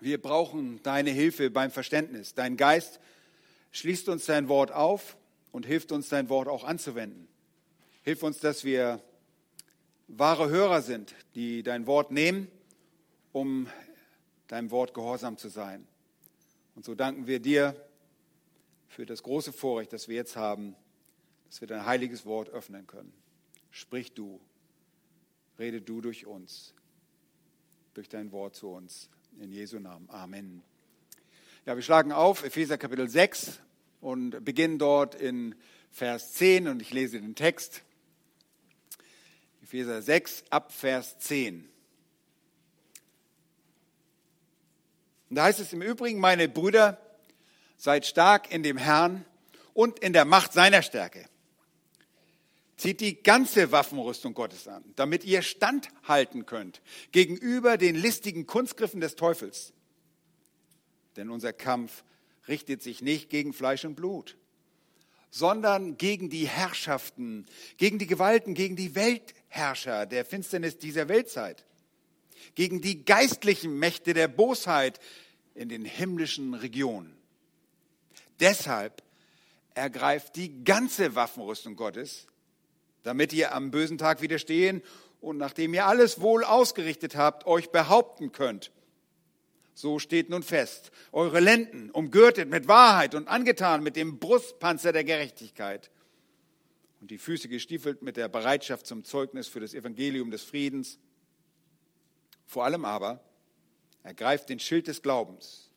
Wir brauchen deine Hilfe beim Verständnis. Dein Geist schließt uns dein Wort auf und hilft uns, dein Wort auch anzuwenden. Hilf uns, dass wir wahre Hörer sind, die dein Wort nehmen, um deinem Wort gehorsam zu sein. Und so danken wir dir für das große Vorrecht, das wir jetzt haben, dass wir dein heiliges Wort öffnen können. Sprich du, rede du durch uns, durch dein Wort zu uns. In Jesu Namen. Amen. Ja, wir schlagen auf Epheser Kapitel 6 und beginnen dort in Vers 10 und ich lese den Text. Epheser 6 ab Vers 10. Und da heißt es im Übrigen, meine Brüder, seid stark in dem Herrn und in der Macht seiner Stärke. Zieht die ganze Waffenrüstung Gottes an, damit ihr standhalten könnt gegenüber den listigen Kunstgriffen des Teufels. Denn unser Kampf richtet sich nicht gegen Fleisch und Blut, sondern gegen die Herrschaften, gegen die Gewalten, gegen die Weltherrscher der Finsternis dieser Weltzeit, gegen die geistlichen Mächte der Bosheit in den himmlischen Regionen. Deshalb ergreift die ganze Waffenrüstung Gottes, damit ihr am bösen Tag widerstehen und nachdem ihr alles wohl ausgerichtet habt, euch behaupten könnt. So steht nun fest, eure Lenden umgürtet mit Wahrheit und angetan mit dem Brustpanzer der Gerechtigkeit und die Füße gestiefelt mit der Bereitschaft zum Zeugnis für das Evangelium des Friedens. Vor allem aber ergreift den Schild des Glaubens,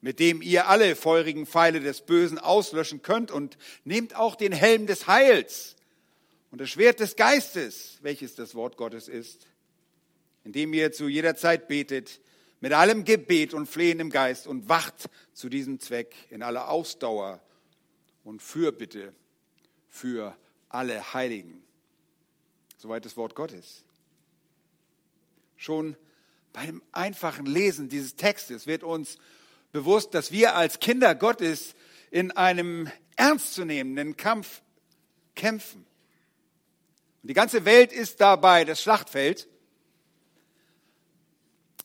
mit dem ihr alle feurigen Pfeile des Bösen auslöschen könnt und nehmt auch den Helm des Heils und das Schwert des Geistes, welches das Wort Gottes ist, indem ihr zu jeder Zeit betet, mit allem Gebet und Flehen im Geist und wacht zu diesem Zweck in aller Ausdauer und Fürbitte für alle Heiligen. Soweit das Wort Gottes. Schon beim einfachen Lesen dieses Textes wird uns bewusst, dass wir als Kinder Gottes in einem ernstzunehmenden Kampf kämpfen. Und die ganze Welt ist dabei das Schlachtfeld.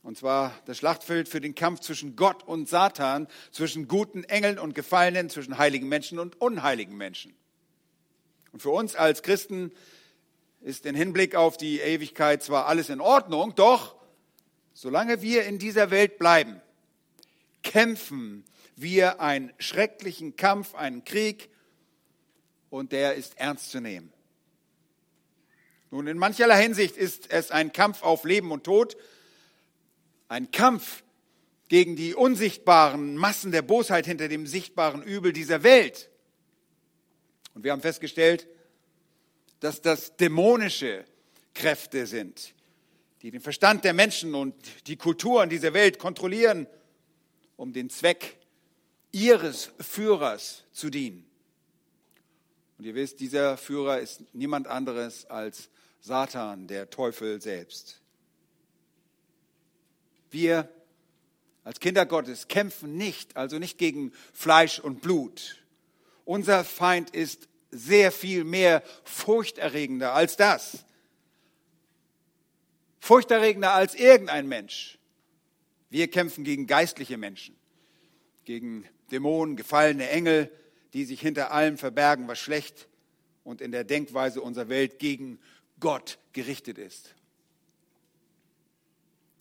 Und zwar das Schlachtfeld für den Kampf zwischen Gott und Satan, zwischen guten Engeln und Gefallenen, zwischen heiligen Menschen und unheiligen Menschen. Und für uns als Christen ist im Hinblick auf die Ewigkeit zwar alles in Ordnung, doch solange wir in dieser Welt bleiben, kämpfen wir einen schrecklichen Kampf, einen Krieg, und der ist ernst zu nehmen. Nun, in mancherlei Hinsicht ist es ein Kampf auf Leben und Tod, ein Kampf gegen die unsichtbaren Massen der Bosheit hinter dem sichtbaren Übel dieser Welt. Und wir haben festgestellt, dass das dämonische Kräfte sind, die den Verstand der Menschen und die Kulturen dieser Welt kontrollieren, um den Zweck ihres Führers zu dienen. Und ihr wisst, dieser Führer ist niemand anderes als Satan, der Teufel selbst. Wir als Kinder Gottes kämpfen nicht, also nicht gegen Fleisch und Blut. Unser Feind ist sehr viel mehr furchterregender als das. Furchterregender als irgendein Mensch. Wir kämpfen gegen geistliche Menschen, gegen Dämonen, gefallene Engel, die sich hinter allem verbergen, was schlecht und in der Denkweise unserer Welt gegen Gott gerichtet ist.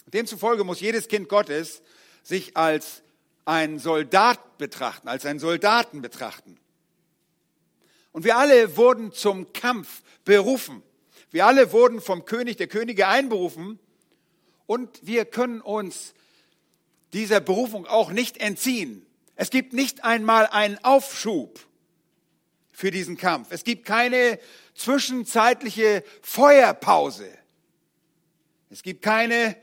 Demzufolge muss jedes Kind Gottes sich als ein Soldat betrachten, als einen Soldaten betrachten. Und wir alle wurden zum Kampf berufen. Wir alle wurden vom König der Könige einberufen und wir können uns dieser Berufung auch nicht entziehen. Es gibt nicht einmal einen Aufschub für diesen Kampf. Es gibt keine zwischenzeitliche Feuerpause. Es gibt keine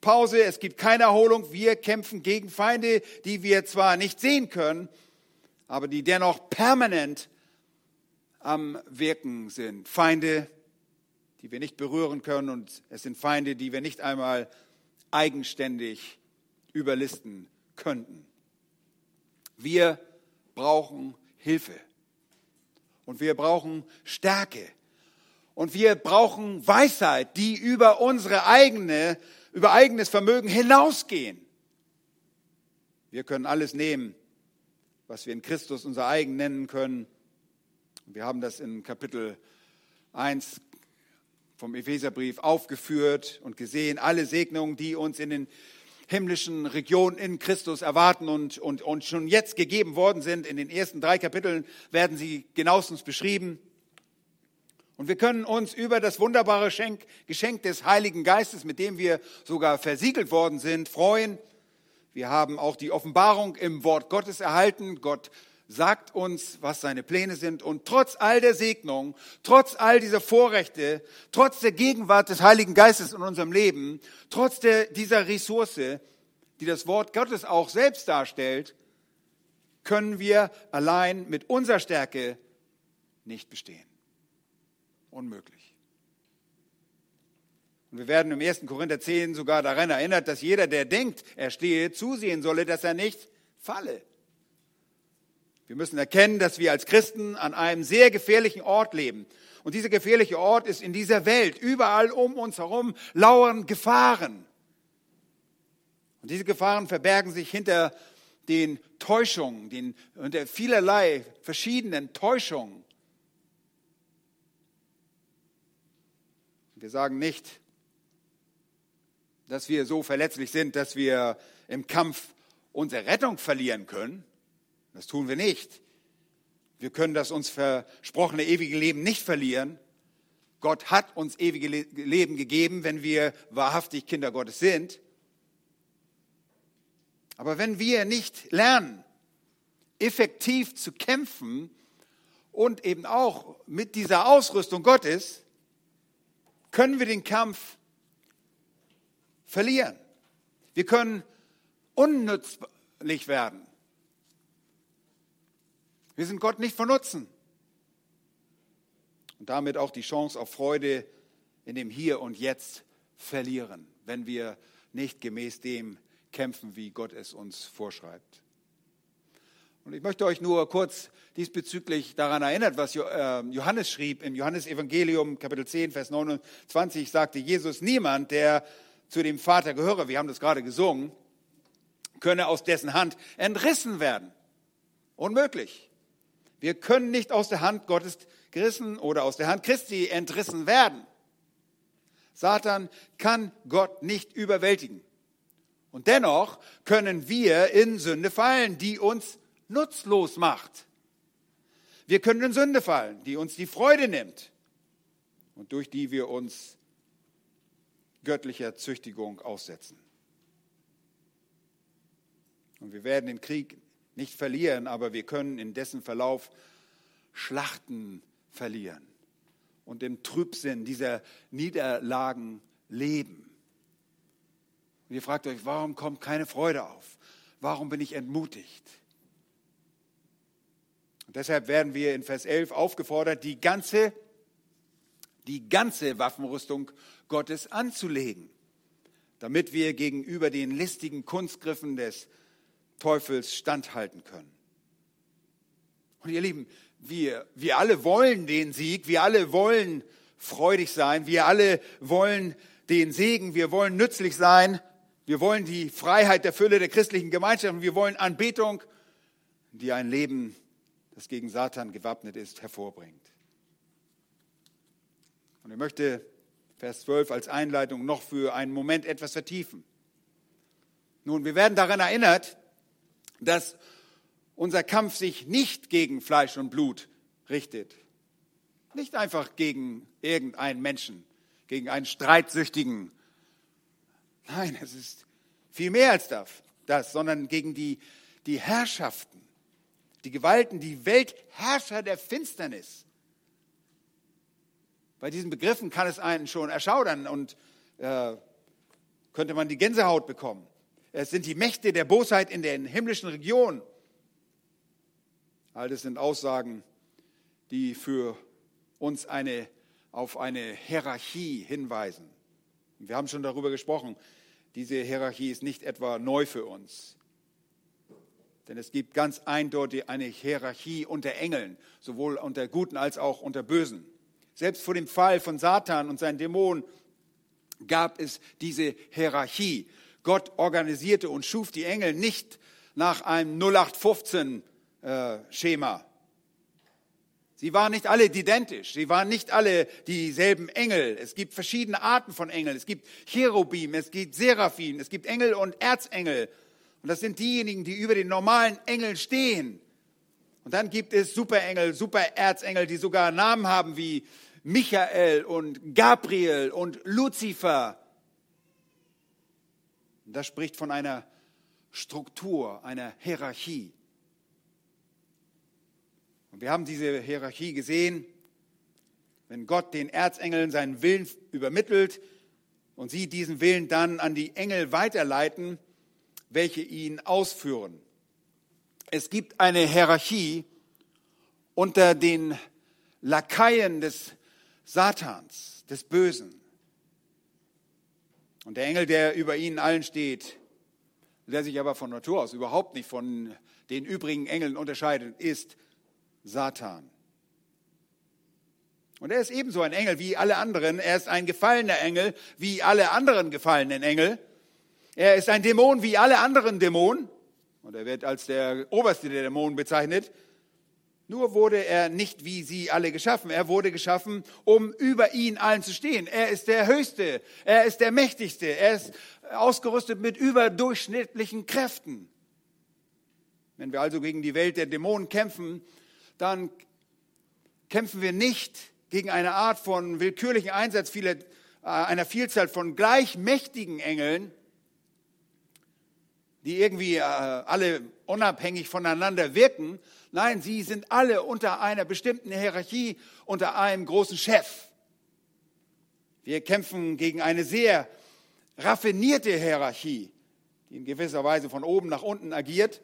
Pause, es gibt keine Erholung. Wir kämpfen gegen Feinde, die wir zwar nicht sehen können, aber die dennoch permanent am Wirken sind. Feinde, die wir nicht berühren können und es sind Feinde, die wir nicht einmal eigenständig überlisten könnten. Wir brauchen Hilfe. Und wir brauchen Stärke. Und wir brauchen Weisheit, die über unsere eigene, über eigenes Vermögen hinausgehen. Wir können alles nehmen, was wir in Christus unser eigen nennen können. Wir haben das in Kapitel 1 vom Epheserbrief aufgeführt und gesehen, alle Segnungen, die uns in den himmlischen Regionen in Christus erwarten und, und, und schon jetzt gegeben worden sind. In den ersten drei Kapiteln werden sie genauestens beschrieben. Und wir können uns über das wunderbare Geschenk des Heiligen Geistes, mit dem wir sogar versiegelt worden sind, freuen. Wir haben auch die Offenbarung im Wort Gottes erhalten. Gott sagt uns, was seine Pläne sind. Und trotz all der Segnung, trotz all dieser Vorrechte, trotz der Gegenwart des Heiligen Geistes in unserem Leben, trotz der, dieser Ressource, die das Wort Gottes auch selbst darstellt, können wir allein mit unserer Stärke nicht bestehen. Unmöglich. Und wir werden im 1. Korinther 10 sogar daran erinnert, dass jeder, der denkt, er stehe, zusehen solle, dass er nicht falle. Wir müssen erkennen, dass wir als Christen an einem sehr gefährlichen Ort leben. Und dieser gefährliche Ort ist in dieser Welt. Überall um uns herum lauern Gefahren. Und diese Gefahren verbergen sich hinter den Täuschungen, den, hinter vielerlei verschiedenen Täuschungen. Wir sagen nicht, dass wir so verletzlich sind, dass wir im Kampf unsere Rettung verlieren können. Das tun wir nicht. Wir können das uns versprochene ewige Leben nicht verlieren. Gott hat uns ewige Leben gegeben, wenn wir wahrhaftig Kinder Gottes sind. Aber wenn wir nicht lernen, effektiv zu kämpfen und eben auch mit dieser Ausrüstung Gottes, können wir den Kampf verlieren. Wir können unnützlich werden. Wir sind Gott nicht von Nutzen. Und damit auch die Chance auf Freude in dem Hier und Jetzt verlieren, wenn wir nicht gemäß dem kämpfen, wie Gott es uns vorschreibt. Und ich möchte euch nur kurz diesbezüglich daran erinnern, was ähm, Johannes schrieb im Johannesevangelium Kapitel 10, Vers 29, sagte Jesus, niemand, der zu dem Vater gehöre, wir haben das gerade gesungen, könne aus dessen Hand entrissen werden. Unmöglich. Wir können nicht aus der Hand Gottes gerissen oder aus der Hand Christi entrissen werden. Satan kann Gott nicht überwältigen. Und dennoch können wir in Sünde fallen, die uns nutzlos macht. Wir können in Sünde fallen, die uns die Freude nimmt und durch die wir uns göttlicher Züchtigung aussetzen. Und wir werden den Krieg nicht verlieren, aber wir können in dessen Verlauf Schlachten verlieren und im Trübsinn dieser Niederlagen leben. Und ihr fragt euch, warum kommt keine Freude auf? Warum bin ich entmutigt? Und deshalb werden wir in Vers 11 aufgefordert, die ganze, die ganze Waffenrüstung Gottes anzulegen, damit wir gegenüber den listigen Kunstgriffen des Teufels standhalten können. Und ihr Lieben, wir, wir alle wollen den Sieg, wir alle wollen freudig sein, wir alle wollen den Segen, wir wollen nützlich sein, wir wollen die Freiheit der Fülle der christlichen Gemeinschaft, wir wollen Anbetung, die ein Leben das gegen Satan gewappnet ist, hervorbringt. Und ich möchte Vers 12 als Einleitung noch für einen Moment etwas vertiefen. Nun, wir werden daran erinnert, dass unser Kampf sich nicht gegen Fleisch und Blut richtet. Nicht einfach gegen irgendeinen Menschen, gegen einen Streitsüchtigen. Nein, es ist viel mehr als das, sondern gegen die, die Herrschaften, die Gewalten, die Weltherrscher der Finsternis. Bei diesen Begriffen kann es einen schon erschaudern und äh, könnte man die Gänsehaut bekommen. Es sind die Mächte der Bosheit in den himmlischen Regionen. All das sind Aussagen, die für uns eine, auf eine Hierarchie hinweisen. Wir haben schon darüber gesprochen. Diese Hierarchie ist nicht etwa neu für uns. Denn es gibt ganz eindeutig eine Hierarchie unter Engeln, sowohl unter Guten als auch unter Bösen. Selbst vor dem Fall von Satan und seinen Dämonen gab es diese Hierarchie. Gott organisierte und schuf die Engel nicht nach einem 0815-Schema. Äh, Sie waren nicht alle identisch. Sie waren nicht alle dieselben Engel. Es gibt verschiedene Arten von Engeln. Es gibt Cherubim, es gibt Seraphim, es gibt Engel und Erzengel. Und das sind diejenigen, die über den normalen Engeln stehen. Und dann gibt es Superengel, Supererzengel, die sogar Namen haben wie Michael und Gabriel und Luzifer. Und das spricht von einer Struktur, einer Hierarchie. Und wir haben diese Hierarchie gesehen, wenn Gott den Erzengeln seinen Willen übermittelt und sie diesen Willen dann an die Engel weiterleiten, welche ihn ausführen. Es gibt eine Hierarchie unter den Lakaien des Satans, des Bösen. Und der Engel, der über ihnen allen steht, der sich aber von Natur aus überhaupt nicht von den übrigen Engeln unterscheidet, ist Satan. Und er ist ebenso ein Engel wie alle anderen. Er ist ein gefallener Engel wie alle anderen gefallenen Engel. Er ist ein Dämon wie alle anderen Dämonen. Und er wird als der oberste der Dämonen bezeichnet. Nur wurde er nicht wie sie alle geschaffen. Er wurde geschaffen, um über ihn allen zu stehen. Er ist der Höchste. Er ist der Mächtigste. Er ist ausgerüstet mit überdurchschnittlichen Kräften. Wenn wir also gegen die Welt der Dämonen kämpfen, dann kämpfen wir nicht gegen eine Art von willkürlichen Einsatz vieler, äh, einer Vielzahl von gleichmächtigen Engeln, die irgendwie äh, alle unabhängig voneinander wirken. Nein, sie sind alle unter einer bestimmten Hierarchie, unter einem großen Chef. Wir kämpfen gegen eine sehr raffinierte Hierarchie, die in gewisser Weise von oben nach unten agiert.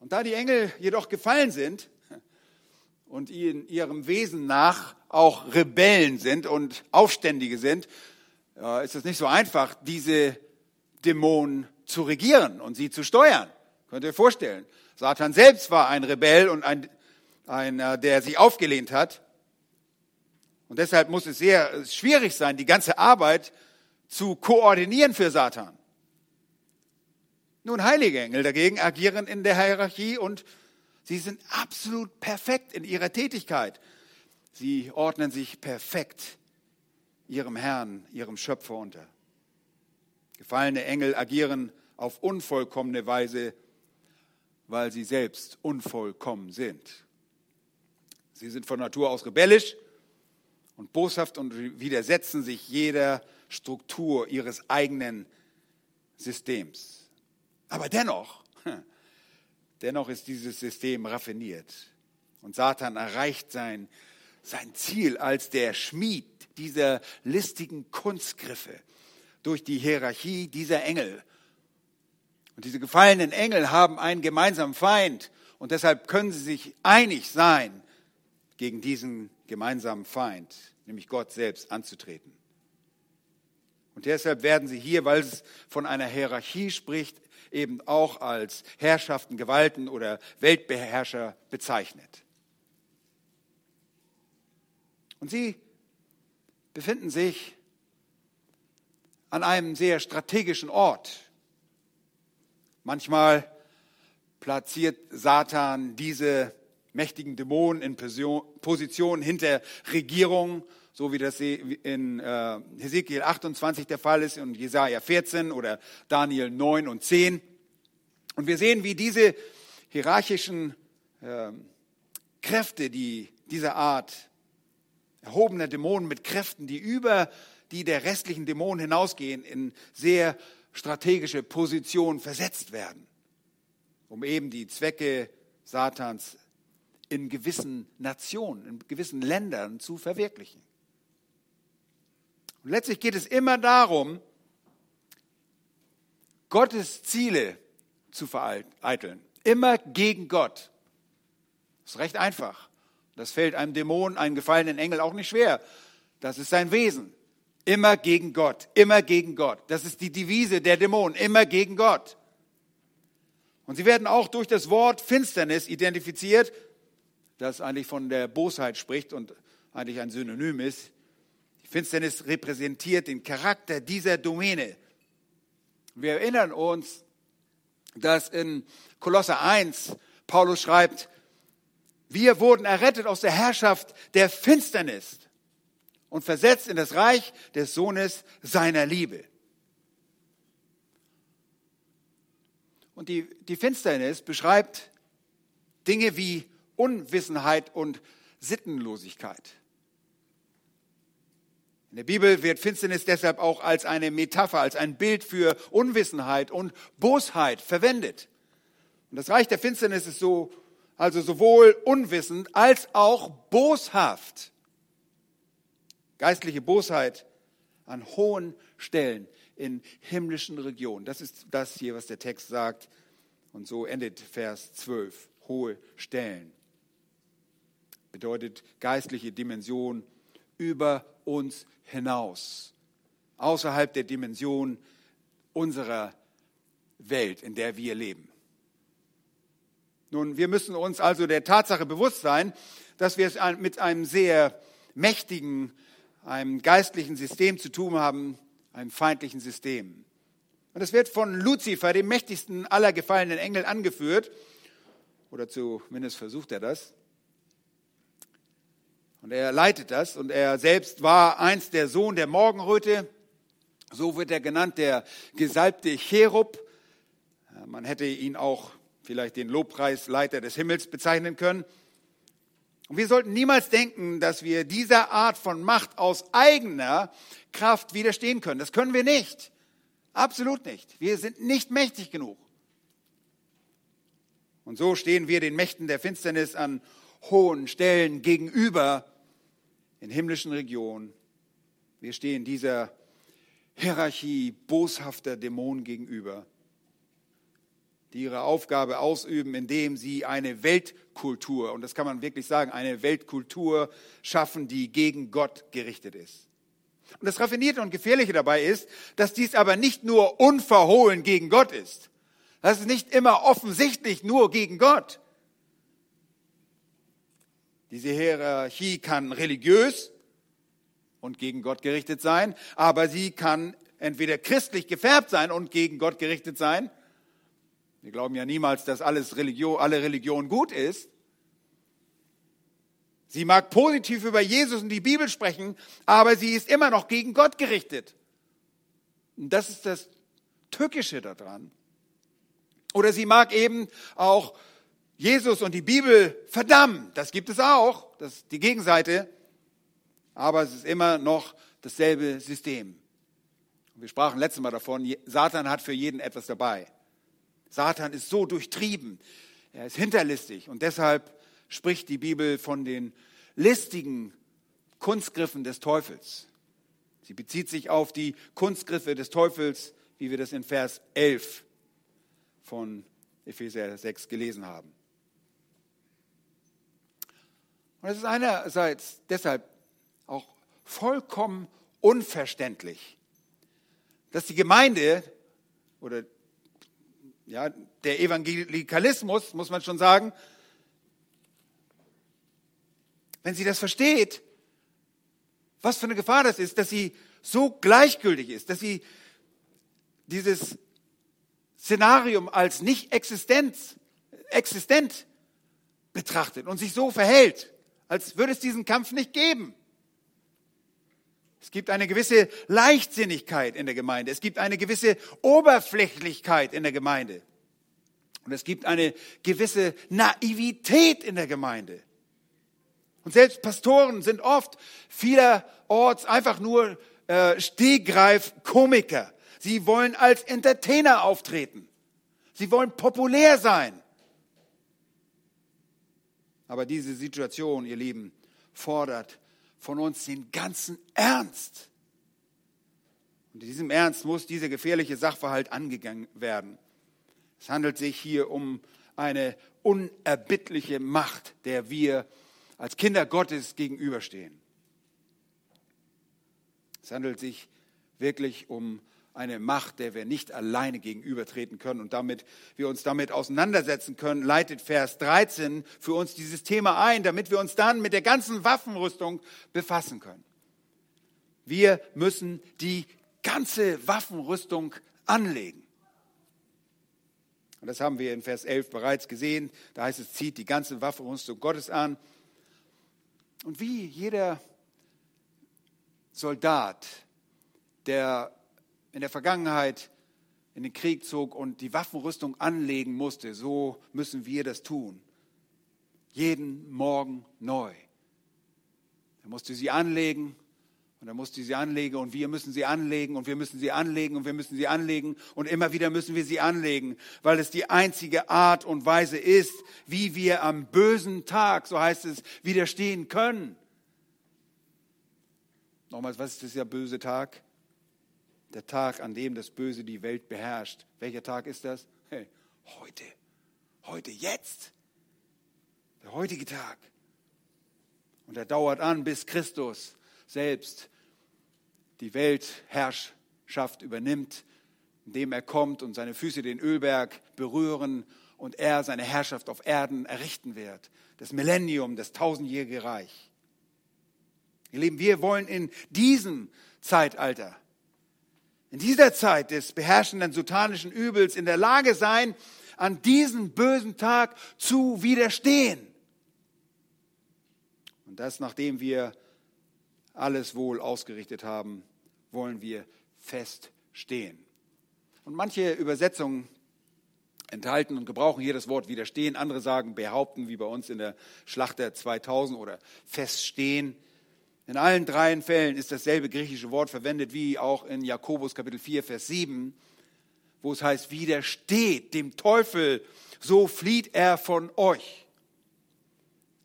Und da die Engel jedoch gefallen sind und in ihrem Wesen nach auch Rebellen sind und Aufständige sind, ist es nicht so einfach, diese Dämonen zu regieren und sie zu steuern. Könnt ihr euch vorstellen. Satan selbst war ein Rebell und ein, einer, der sich aufgelehnt hat. Und deshalb muss es sehr schwierig sein, die ganze Arbeit zu koordinieren für Satan. Nun, heilige Engel dagegen agieren in der Hierarchie und sie sind absolut perfekt in ihrer Tätigkeit. Sie ordnen sich perfekt ihrem Herrn, ihrem Schöpfer unter. Gefallene Engel agieren auf unvollkommene Weise, weil sie selbst unvollkommen sind. Sie sind von Natur aus rebellisch und boshaft und widersetzen sich jeder Struktur ihres eigenen Systems. Aber dennoch, dennoch ist dieses System raffiniert. Und Satan erreicht sein, sein Ziel als der Schmied dieser listigen Kunstgriffe durch die Hierarchie dieser Engel. Und diese gefallenen Engel haben einen gemeinsamen Feind und deshalb können sie sich einig sein, gegen diesen gemeinsamen Feind, nämlich Gott selbst, anzutreten. Und deshalb werden sie hier, weil es von einer Hierarchie spricht, eben auch als Herrschaften, Gewalten oder Weltbeherrscher bezeichnet. Und sie befinden sich an einem sehr strategischen Ort. Manchmal platziert Satan diese mächtigen Dämonen in Positionen hinter Regierungen, so wie das in äh, Hesekiel 28 der Fall ist und Jesaja 14 oder Daniel 9 und 10. Und wir sehen, wie diese hierarchischen äh, Kräfte, die dieser Art erhobener Dämonen mit Kräften, die über die der restlichen Dämonen hinausgehen, in sehr strategische Positionen versetzt werden, um eben die Zwecke Satans in gewissen Nationen, in gewissen Ländern zu verwirklichen. Und letztlich geht es immer darum, Gottes Ziele zu vereiteln. Immer gegen Gott. Das ist recht einfach. Das fällt einem Dämon, einem gefallenen Engel auch nicht schwer. Das ist sein Wesen. Immer gegen Gott, immer gegen Gott. Das ist die Devise der Dämonen, immer gegen Gott. Und sie werden auch durch das Wort Finsternis identifiziert, das eigentlich von der Bosheit spricht und eigentlich ein Synonym ist. Die Finsternis repräsentiert den Charakter dieser Domäne. Wir erinnern uns dass in Kolosser 1 Paulus schreibt, wir wurden errettet aus der Herrschaft der Finsternis und versetzt in das Reich des Sohnes seiner Liebe. Und die, die Finsternis beschreibt Dinge wie Unwissenheit und Sittenlosigkeit. In der Bibel wird Finsternis deshalb auch als eine Metapher, als ein Bild für Unwissenheit und Bosheit verwendet. Und das Reich der Finsternis ist so, also sowohl unwissend als auch boshaft. Geistliche Bosheit an hohen Stellen in himmlischen Regionen. Das ist das hier, was der Text sagt. Und so endet Vers 12. Hohe Stellen. Bedeutet geistliche Dimension über uns hinaus. Außerhalb der Dimension unserer Welt, in der wir leben. Nun, wir müssen uns also der Tatsache bewusst sein, dass wir es mit einem sehr mächtigen, einem geistlichen System zu tun haben, einem feindlichen System. Und es wird von Luzifer, dem mächtigsten aller gefallenen Engel, angeführt, oder zumindest versucht er das. Und er leitet das und er selbst war einst der Sohn der Morgenröte. So wird er genannt, der gesalbte Cherub. Man hätte ihn auch vielleicht den Lobpreisleiter des Himmels bezeichnen können. Und wir sollten niemals denken, dass wir dieser Art von Macht aus eigener Kraft widerstehen können. Das können wir nicht. Absolut nicht. Wir sind nicht mächtig genug. Und so stehen wir den Mächten der Finsternis an hohen Stellen gegenüber in himmlischen Regionen. Wir stehen dieser Hierarchie boshafter Dämonen gegenüber die ihre Aufgabe ausüben, indem sie eine Weltkultur, und das kann man wirklich sagen, eine Weltkultur schaffen, die gegen Gott gerichtet ist. Und das Raffinierte und Gefährliche dabei ist, dass dies aber nicht nur unverhohlen gegen Gott ist. Das ist nicht immer offensichtlich nur gegen Gott. Diese Hierarchie kann religiös und gegen Gott gerichtet sein, aber sie kann entweder christlich gefärbt sein und gegen Gott gerichtet sein, wir glauben ja niemals, dass alles Religion, alle Religion gut ist. Sie mag positiv über Jesus und die Bibel sprechen, aber sie ist immer noch gegen Gott gerichtet. Und das ist das Tückische daran. Oder sie mag eben auch Jesus und die Bibel verdammen. Das gibt es auch, das ist die Gegenseite. Aber es ist immer noch dasselbe System. Wir sprachen letztes Mal davon, Satan hat für jeden etwas dabei. Satan ist so durchtrieben, er ist hinterlistig und deshalb spricht die Bibel von den listigen Kunstgriffen des Teufels. Sie bezieht sich auf die Kunstgriffe des Teufels, wie wir das in Vers 11 von Epheser 6 gelesen haben. Und es ist einerseits deshalb auch vollkommen unverständlich, dass die Gemeinde oder ja, der Evangelikalismus, muss man schon sagen, wenn sie das versteht, was für eine Gefahr das ist, dass sie so gleichgültig ist, dass sie dieses Szenarium als nicht existent, existent betrachtet und sich so verhält, als würde es diesen Kampf nicht geben. Es gibt eine gewisse Leichtsinnigkeit in der Gemeinde. Es gibt eine gewisse Oberflächlichkeit in der Gemeinde. Und es gibt eine gewisse Naivität in der Gemeinde. Und selbst Pastoren sind oft vielerorts einfach nur äh, Stehgreif-Komiker. Sie wollen als Entertainer auftreten. Sie wollen populär sein. Aber diese Situation, ihr Lieben, fordert von uns den ganzen Ernst. Und in diesem Ernst muss dieser gefährliche Sachverhalt angegangen werden. Es handelt sich hier um eine unerbittliche Macht, der wir als Kinder Gottes gegenüberstehen. Es handelt sich wirklich um eine Macht, der wir nicht alleine gegenübertreten können und damit wir uns damit auseinandersetzen können, leitet Vers 13 für uns dieses Thema ein, damit wir uns dann mit der ganzen Waffenrüstung befassen können. Wir müssen die ganze Waffenrüstung anlegen. Und das haben wir in Vers 11 bereits gesehen. Da heißt es, zieht die ganze Waffenrüstung Gottes an. Und wie jeder Soldat, der in der Vergangenheit in den Krieg zog und die Waffenrüstung anlegen musste, so müssen wir das tun. Jeden Morgen neu. Er musste sie anlegen und er musste sie anlegen und wir müssen sie anlegen und wir müssen sie anlegen und wir müssen sie anlegen und immer wieder müssen wir sie anlegen, weil es die einzige Art und Weise ist, wie wir am bösen Tag, so heißt es, widerstehen können. Nochmals, was ist das ja böse Tag? Der Tag, an dem das Böse die Welt beherrscht. Welcher Tag ist das? Heute. Heute, jetzt. Der heutige Tag. Und er dauert an, bis Christus selbst die Weltherrschaft übernimmt, indem er kommt und seine Füße den Ölberg berühren und er seine Herrschaft auf Erden errichten wird. Das Millennium, das tausendjährige Reich. Ihr Lieben, wir wollen in diesem Zeitalter, in dieser Zeit des beherrschenden satanischen Übels in der Lage sein, an diesem bösen Tag zu widerstehen. Und das, nachdem wir alles wohl ausgerichtet haben, wollen wir feststehen. Und manche Übersetzungen enthalten und gebrauchen hier das Wort widerstehen. Andere sagen behaupten, wie bei uns in der Schlachter 2000 oder feststehen. In allen dreien Fällen ist dasselbe griechische Wort verwendet wie auch in Jakobus Kapitel 4, Vers 7, wo es heißt, widersteht dem Teufel, so flieht er von euch.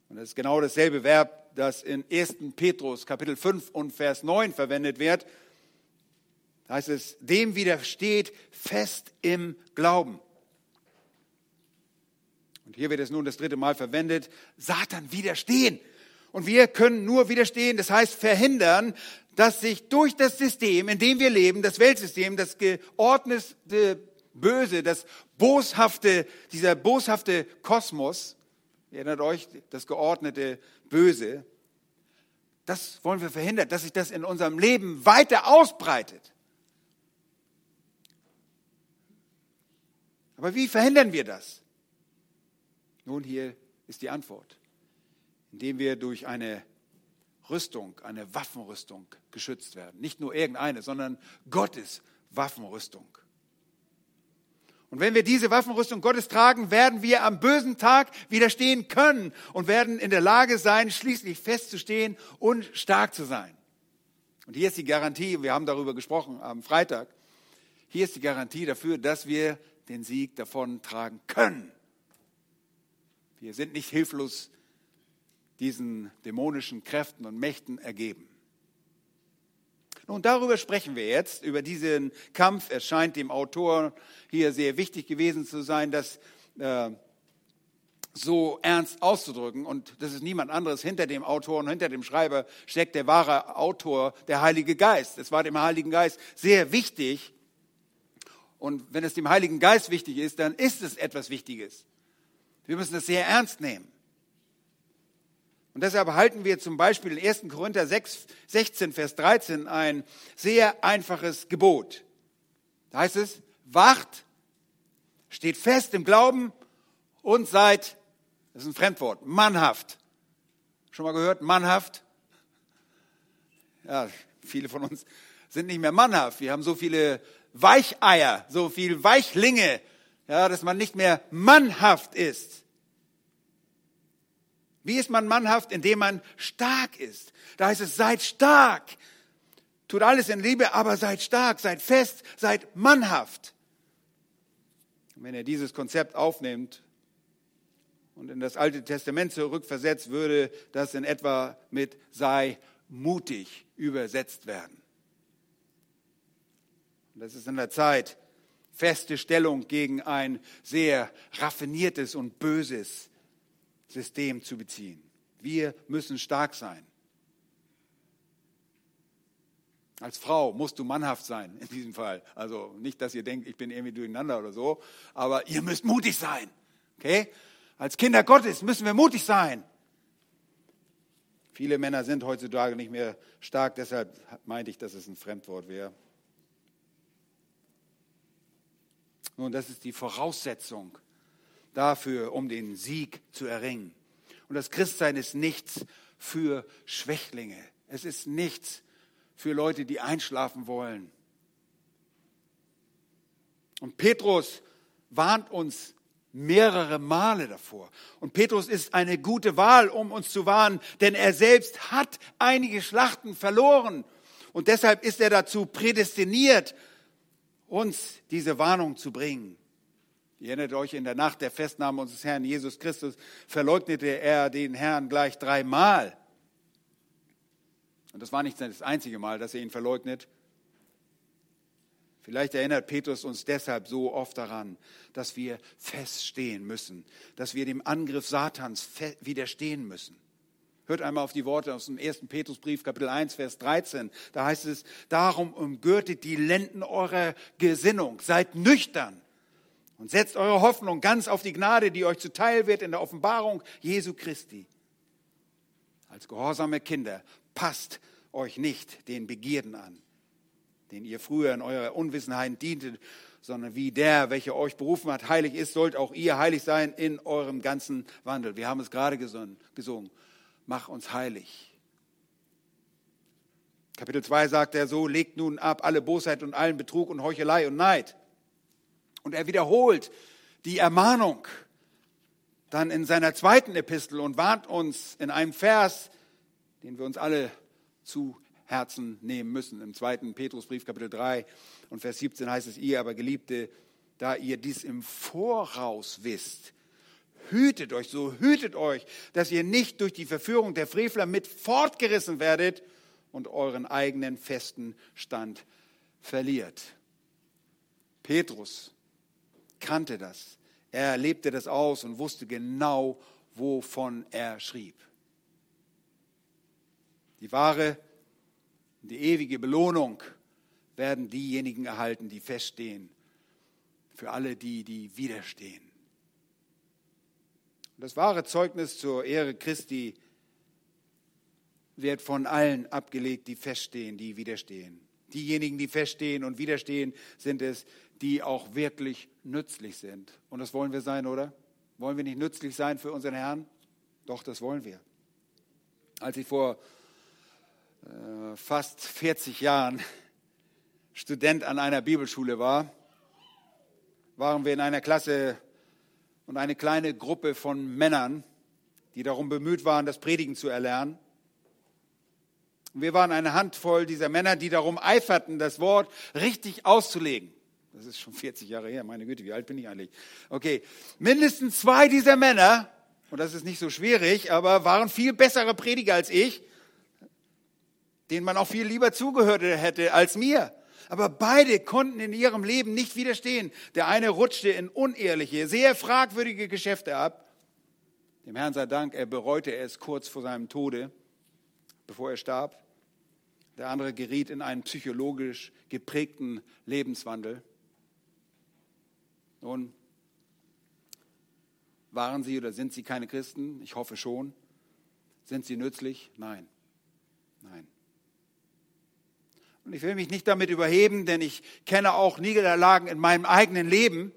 Und das ist genau dasselbe Verb, das in 1. Petrus Kapitel 5 und Vers 9 verwendet wird. Da heißt es, dem widersteht fest im Glauben. Und hier wird es nun das dritte Mal verwendet, Satan widerstehen. Und wir können nur widerstehen, das heißt verhindern, dass sich durch das System, in dem wir leben, das Weltsystem, das geordnete Böse, das boshafte, dieser boshafte Kosmos, ihr erinnert euch, das geordnete Böse, das wollen wir verhindern, dass sich das in unserem Leben weiter ausbreitet. Aber wie verhindern wir das? Nun, hier ist die Antwort indem wir durch eine Rüstung, eine Waffenrüstung geschützt werden. Nicht nur irgendeine, sondern Gottes Waffenrüstung. Und wenn wir diese Waffenrüstung Gottes tragen, werden wir am bösen Tag widerstehen können und werden in der Lage sein, schließlich festzustehen und stark zu sein. Und hier ist die Garantie, wir haben darüber gesprochen am Freitag, hier ist die Garantie dafür, dass wir den Sieg davon tragen können. Wir sind nicht hilflos diesen dämonischen Kräften und Mächten ergeben. Nun, darüber sprechen wir jetzt, über diesen Kampf. Es scheint dem Autor hier sehr wichtig gewesen zu sein, das äh, so ernst auszudrücken. Und das ist niemand anderes. Hinter dem Autor und hinter dem Schreiber steckt der wahre Autor, der Heilige Geist. Es war dem Heiligen Geist sehr wichtig. Und wenn es dem Heiligen Geist wichtig ist, dann ist es etwas Wichtiges. Wir müssen das sehr ernst nehmen. Und deshalb halten wir zum Beispiel in 1. Korinther 6, 16, Vers 13 ein sehr einfaches Gebot. Da heißt es, wacht, steht fest im Glauben und seid, das ist ein Fremdwort, mannhaft. Schon mal gehört, mannhaft? Ja, viele von uns sind nicht mehr mannhaft. Wir haben so viele Weicheier, so viel Weichlinge, ja, dass man nicht mehr mannhaft ist. Wie ist man mannhaft? Indem man stark ist. Da heißt es, seid stark. Tut alles in Liebe, aber seid stark, seid fest, seid mannhaft. Wenn er dieses Konzept aufnimmt und in das Alte Testament zurückversetzt, würde das in etwa mit sei mutig übersetzt werden. Das ist in der Zeit feste Stellung gegen ein sehr raffiniertes und böses System zu beziehen. Wir müssen stark sein. Als Frau musst du mannhaft sein in diesem Fall. Also nicht, dass ihr denkt, ich bin irgendwie durcheinander oder so, aber ihr müsst mutig sein. Okay? Als Kinder Gottes müssen wir mutig sein. Viele Männer sind heutzutage nicht mehr stark, deshalb meinte ich, dass es ein Fremdwort wäre. Nun, das ist die Voraussetzung dafür, um den Sieg zu erringen. Und das Christsein ist nichts für Schwächlinge. Es ist nichts für Leute, die einschlafen wollen. Und Petrus warnt uns mehrere Male davor. Und Petrus ist eine gute Wahl, um uns zu warnen, denn er selbst hat einige Schlachten verloren. Und deshalb ist er dazu prädestiniert, uns diese Warnung zu bringen. Ihr erinnert euch, in der Nacht der Festnahme unseres Herrn Jesus Christus verleugnete er den Herrn gleich dreimal. Und das war nicht das einzige Mal, dass er ihn verleugnet. Vielleicht erinnert Petrus uns deshalb so oft daran, dass wir feststehen müssen, dass wir dem Angriff Satans widerstehen müssen. Hört einmal auf die Worte aus dem ersten Petrusbrief, Kapitel 1, Vers 13. Da heißt es, darum umgürtet die Lenden eurer Gesinnung, seid nüchtern und setzt eure Hoffnung ganz auf die Gnade, die euch zuteil wird in der Offenbarung Jesu Christi. Als gehorsame Kinder passt euch nicht den Begierden an den ihr früher in eurer Unwissenheit dientet, sondern wie der, welcher euch berufen hat, heilig ist, sollt auch ihr heilig sein in eurem ganzen Wandel. Wir haben es gerade gesungen. Mach uns heilig. Kapitel 2 sagt er so, legt nun ab alle Bosheit und allen Betrug und Heuchelei und Neid. Und er wiederholt die Ermahnung dann in seiner zweiten Epistel und warnt uns in einem Vers, den wir uns alle zu Herzen nehmen müssen. Im zweiten Petrusbrief, Kapitel 3 und Vers 17 heißt es, ihr aber Geliebte, da ihr dies im Voraus wisst, hütet euch, so hütet euch, dass ihr nicht durch die Verführung der Frevler mit fortgerissen werdet und euren eigenen festen Stand verliert. Petrus kannte das. Er lebte das aus und wusste genau, wovon er schrieb. Die wahre die ewige Belohnung werden diejenigen erhalten, die feststehen. Für alle die, die widerstehen. Das wahre Zeugnis zur Ehre Christi wird von allen abgelegt, die feststehen, die widerstehen. Diejenigen, die feststehen und widerstehen, sind es, die auch wirklich nützlich sind. Und das wollen wir sein, oder? Wollen wir nicht nützlich sein für unseren Herrn? Doch, das wollen wir. Als ich vor äh, fast 40 Jahren Student an einer Bibelschule war, waren wir in einer Klasse und eine kleine Gruppe von Männern, die darum bemüht waren, das Predigen zu erlernen. Wir waren eine Handvoll dieser Männer, die darum eiferten, das Wort richtig auszulegen. Das ist schon 40 Jahre her, meine Güte, wie alt bin ich eigentlich? Okay, mindestens zwei dieser Männer, und das ist nicht so schwierig, aber waren viel bessere Prediger als ich, denen man auch viel lieber zugehört hätte als mir. Aber beide konnten in ihrem Leben nicht widerstehen. Der eine rutschte in unehrliche, sehr fragwürdige Geschäfte ab. Dem Herrn sei Dank, er bereute es kurz vor seinem Tode, bevor er starb. Der andere geriet in einen psychologisch geprägten Lebenswandel. Nun, waren sie oder sind sie keine Christen? Ich hoffe schon. Sind sie nützlich? Nein. Nein. Und ich will mich nicht damit überheben, denn ich kenne auch Niederlagen in meinem eigenen Leben.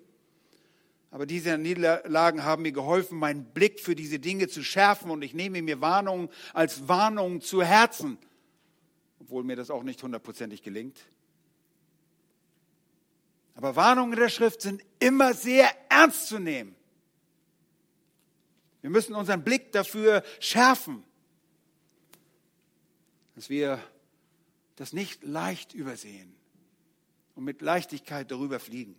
Aber diese Niederlagen haben mir geholfen, meinen Blick für diese Dinge zu schärfen und ich nehme mir Warnungen als Warnungen zu Herzen, obwohl mir das auch nicht hundertprozentig gelingt. Aber Warnungen der Schrift sind immer sehr ernst zu nehmen. Wir müssen unseren Blick dafür schärfen, dass wir das nicht leicht übersehen und mit Leichtigkeit darüber fliegen.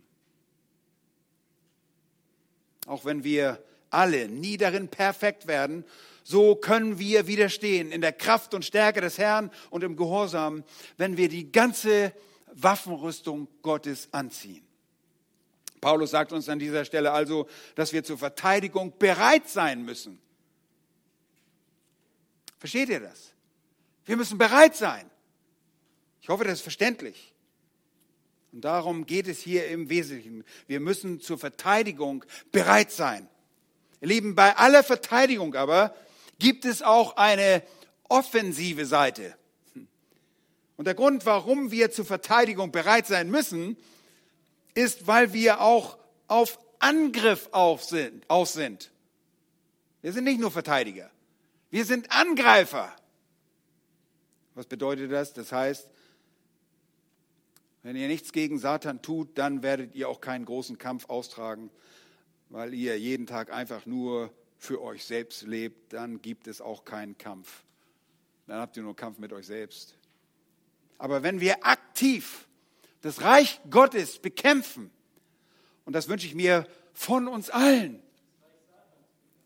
Auch wenn wir alle nie darin perfekt werden, so können wir widerstehen in der Kraft und Stärke des Herrn und im Gehorsam, wenn wir die ganze Waffenrüstung Gottes anziehen. Paulus sagt uns an dieser Stelle also, dass wir zur Verteidigung bereit sein müssen. Versteht ihr das? Wir müssen bereit sein. Ich hoffe, das ist verständlich. Und darum geht es hier im Wesentlichen. Wir müssen zur Verteidigung bereit sein. Ihr Lieben, bei aller Verteidigung aber gibt es auch eine offensive Seite. Und der Grund, warum wir zur Verteidigung bereit sein müssen, ist, weil wir auch auf Angriff aus sind. Aus sind. Wir sind nicht nur Verteidiger. Wir sind Angreifer. Was bedeutet das? Das heißt, wenn ihr nichts gegen Satan tut, dann werdet ihr auch keinen großen Kampf austragen, weil ihr jeden Tag einfach nur für euch selbst lebt. Dann gibt es auch keinen Kampf. Dann habt ihr nur Kampf mit euch selbst. Aber wenn wir aktiv das Reich Gottes bekämpfen, und das wünsche ich mir von uns allen,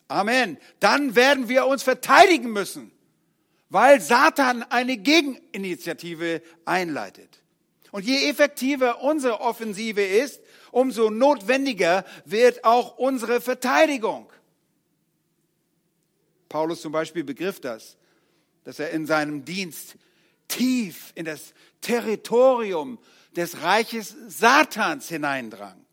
Amen, dann werden wir uns verteidigen müssen, weil Satan eine Gegeninitiative einleitet. Und je effektiver unsere Offensive ist, umso notwendiger wird auch unsere Verteidigung. Paulus zum Beispiel begriff das, dass er in seinem Dienst tief in das Territorium des Reiches Satans hineindrang.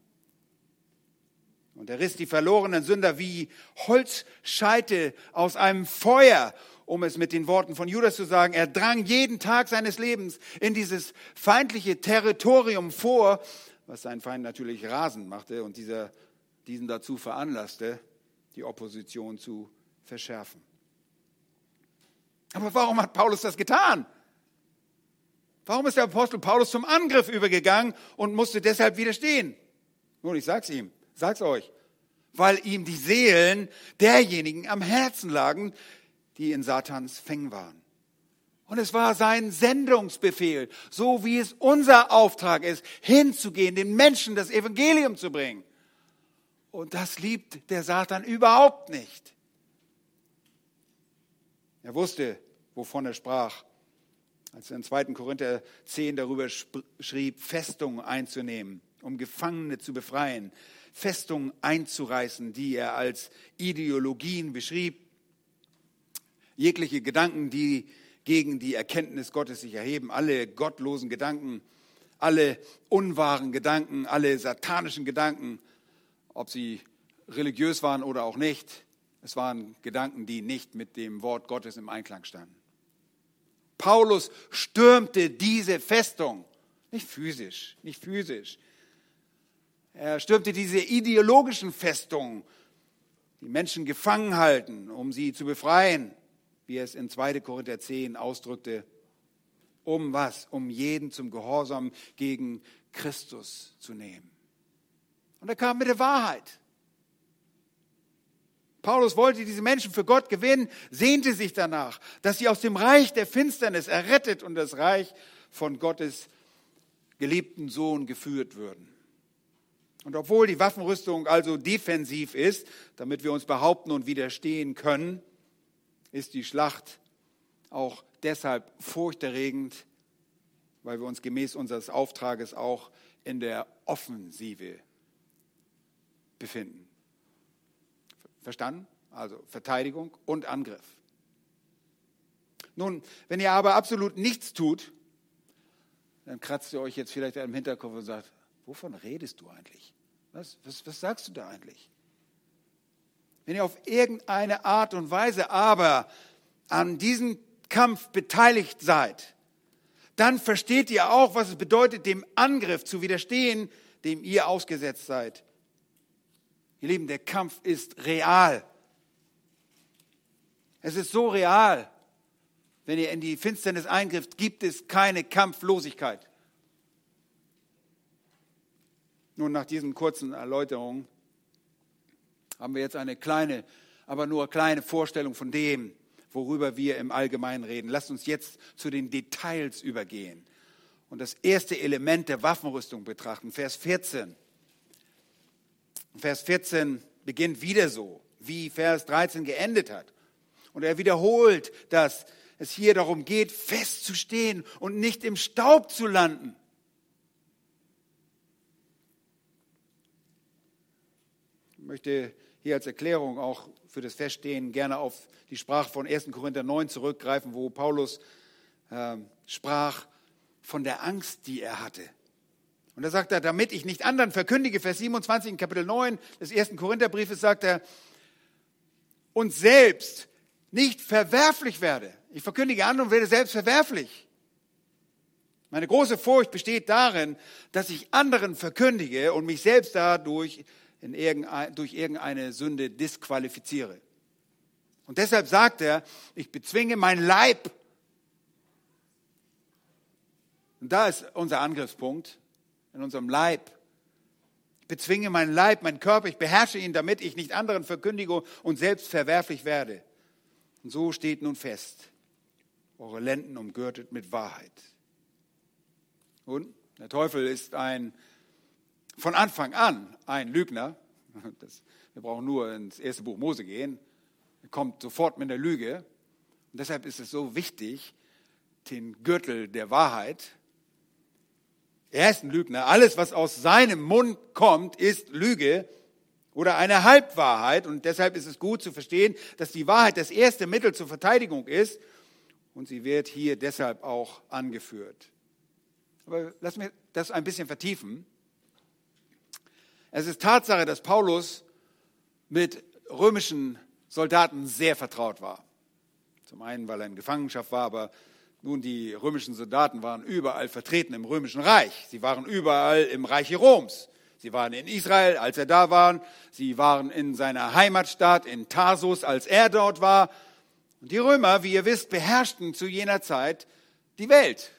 Und er riss die verlorenen Sünder wie Holzscheite aus einem Feuer, um es mit den Worten von Judas zu sagen. Er drang jeden Tag seines Lebens in dieses feindliche Territorium vor, was sein Feind natürlich rasend machte und dieser, diesen dazu veranlasste, die Opposition zu verschärfen. Aber warum hat Paulus das getan? Warum ist der Apostel Paulus zum Angriff übergegangen und musste deshalb widerstehen? Nun, ich sag's ihm, sag's euch, weil ihm die Seelen derjenigen am Herzen lagen, die in Satans Fängen waren. Und es war sein Sendungsbefehl, so wie es unser Auftrag ist, hinzugehen, den Menschen das Evangelium zu bringen. Und das liebt der Satan überhaupt nicht. Er wusste, wovon er sprach, als er in 2. Korinther 10 darüber schrieb, Festungen einzunehmen, um Gefangene zu befreien, Festungen einzureißen, die er als Ideologien beschrieb, jegliche Gedanken, die gegen die Erkenntnis Gottes sich erheben, alle gottlosen Gedanken, alle unwahren Gedanken, alle satanischen Gedanken, ob sie religiös waren oder auch nicht, es waren Gedanken, die nicht mit dem Wort Gottes im Einklang standen. Paulus stürmte diese Festung, nicht physisch, nicht physisch. Er stürmte diese ideologischen Festungen, die Menschen gefangen halten, um sie zu befreien, wie er es in 2. Korinther 10 ausdrückte. Um was? Um jeden zum Gehorsam gegen Christus zu nehmen. Und er kam mit der Wahrheit. Paulus wollte diese Menschen für Gott gewinnen, sehnte sich danach, dass sie aus dem Reich der Finsternis errettet und das Reich von Gottes geliebten Sohn geführt würden. Und obwohl die Waffenrüstung also defensiv ist, damit wir uns behaupten und widerstehen können, ist die Schlacht auch deshalb furchterregend, weil wir uns gemäß unseres Auftrages auch in der Offensive befinden. Verstanden? Also Verteidigung und Angriff. Nun, wenn ihr aber absolut nichts tut, dann kratzt ihr euch jetzt vielleicht im Hinterkopf und sagt, wovon redest du eigentlich? Was, was, was sagst du da eigentlich? Wenn ihr auf irgendeine Art und Weise aber an diesem Kampf beteiligt seid, dann versteht ihr auch, was es bedeutet, dem Angriff zu widerstehen, dem ihr ausgesetzt seid. Ihr Lieben, der Kampf ist real. Es ist so real. Wenn ihr in die Finsternis eingrifft, gibt es keine Kampflosigkeit. Nun, nach diesen kurzen Erläuterungen haben wir jetzt eine kleine, aber nur kleine Vorstellung von dem, worüber wir im Allgemeinen reden. Lasst uns jetzt zu den Details übergehen und das erste Element der Waffenrüstung betrachten. Vers 14. Vers 14 beginnt wieder so, wie Vers 13 geendet hat. Und er wiederholt, dass es hier darum geht, festzustehen und nicht im Staub zu landen. Ich möchte hier als Erklärung auch für das Feststehen gerne auf die Sprache von 1. Korinther 9 zurückgreifen, wo Paulus äh, sprach von der Angst, die er hatte. Und da sagt er, damit ich nicht anderen verkündige, Vers 27 in Kapitel 9 des ersten Korintherbriefes sagt er, und selbst nicht verwerflich werde. Ich verkündige anderen und werde selbst verwerflich. Meine große Furcht besteht darin, dass ich anderen verkündige und mich selbst dadurch in irgendein, durch irgendeine Sünde disqualifiziere. Und deshalb sagt er, ich bezwinge mein Leib. Und da ist unser Angriffspunkt, in unserem Leib. Ich bezwinge meinen Leib, meinen Körper, ich beherrsche ihn, damit ich nicht anderen verkündige und selbst verwerflich werde. Und so steht nun fest, eure Lenden umgürtet mit Wahrheit. Und der Teufel ist ein, von Anfang an ein Lügner. Das, wir brauchen nur ins erste Buch Mose gehen. Er kommt sofort mit der Lüge. Und deshalb ist es so wichtig, den Gürtel der Wahrheit. Er ist ein Lügner. Alles, was aus seinem Mund kommt, ist Lüge oder eine Halbwahrheit. Und deshalb ist es gut zu verstehen, dass die Wahrheit das erste Mittel zur Verteidigung ist. Und sie wird hier deshalb auch angeführt. Aber lass mich das ein bisschen vertiefen. Es ist Tatsache, dass Paulus mit römischen Soldaten sehr vertraut war. Zum einen, weil er in Gefangenschaft war, aber nun, die römischen Soldaten waren überall vertreten im römischen Reich. Sie waren überall im Reiche Roms. Sie waren in Israel, als er da war. Sie waren in seiner Heimatstadt in Tarsus, als er dort war. Und die Römer, wie ihr wisst, beherrschten zu jener Zeit die Welt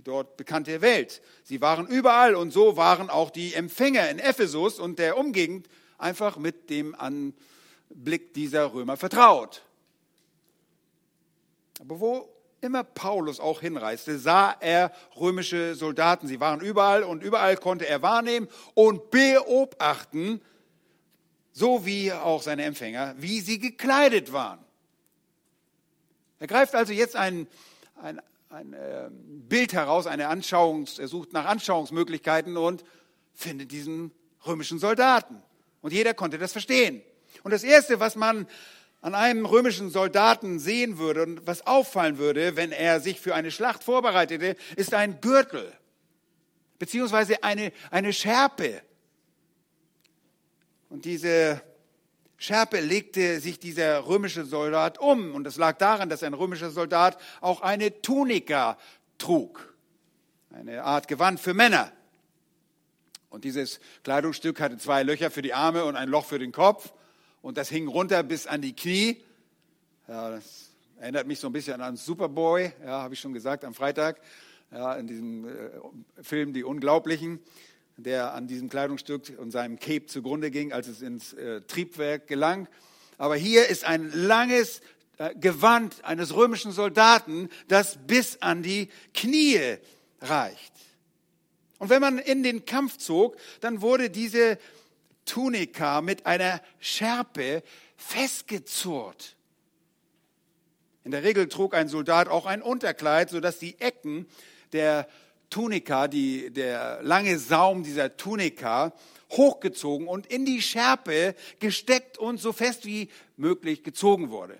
die dort bekannte Welt. Sie waren überall und so waren auch die Empfänger in Ephesus und der Umgegend einfach mit dem Anblick dieser Römer vertraut. Aber wo immer Paulus auch hinreiste, sah er römische Soldaten. Sie waren überall und überall konnte er wahrnehmen und beobachten, so wie auch seine Empfänger, wie sie gekleidet waren. Er greift also jetzt ein, ein ein äh, Bild heraus, eine Anschauungs, er sucht nach Anschauungsmöglichkeiten und findet diesen römischen Soldaten. Und jeder konnte das verstehen. Und das Erste, was man an einem römischen Soldaten sehen würde und was auffallen würde, wenn er sich für eine Schlacht vorbereitete, ist ein Gürtel, beziehungsweise eine, eine Schärpe. Und diese Schärpe legte sich dieser römische Soldat um. Und das lag daran, dass ein römischer Soldat auch eine Tunika trug. Eine Art Gewand für Männer. Und dieses Kleidungsstück hatte zwei Löcher für die Arme und ein Loch für den Kopf. Und das hing runter bis an die Knie. Ja, das erinnert mich so ein bisschen an Superboy, ja, habe ich schon gesagt am Freitag, ja, in diesem äh, Film Die Unglaublichen der an diesem Kleidungsstück und seinem Cape zugrunde ging, als es ins äh, Triebwerk gelang. Aber hier ist ein langes äh, Gewand eines römischen Soldaten, das bis an die Knie reicht. Und wenn man in den Kampf zog, dann wurde diese Tunika mit einer Schärpe festgezurrt. In der Regel trug ein Soldat auch ein Unterkleid, sodass die Ecken der Tunika, die, der lange Saum dieser Tunika, hochgezogen und in die Schärpe gesteckt und so fest wie möglich gezogen wurde.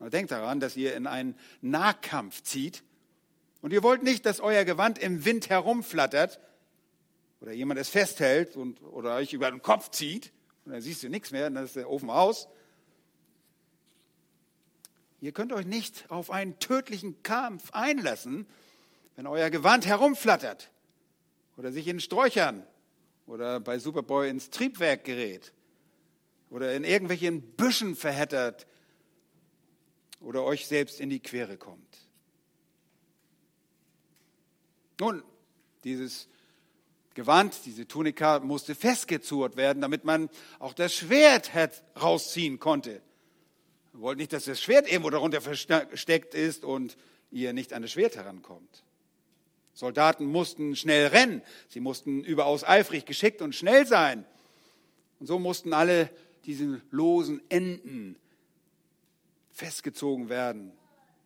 Denkt daran, dass ihr in einen Nahkampf zieht und ihr wollt nicht, dass euer Gewand im Wind herumflattert oder jemand es festhält und, oder euch über den Kopf zieht und dann siehst du nichts mehr, dann ist der Ofen aus. Ihr könnt euch nicht auf einen tödlichen Kampf einlassen, wenn euer Gewand herumflattert oder sich in Sträuchern oder bei Superboy ins Triebwerk gerät oder in irgendwelchen Büschen verheddert oder euch selbst in die Quere kommt. Nun, dieses Gewand, diese Tunika musste festgezurrt werden, damit man auch das Schwert rausziehen konnte. Wir wollten nicht, dass das Schwert irgendwo darunter versteckt ist und ihr nicht an das Schwert herankommt. Soldaten mussten schnell rennen, sie mussten überaus eifrig, geschickt und schnell sein. Und so mussten alle diese losen Enden festgezogen werden,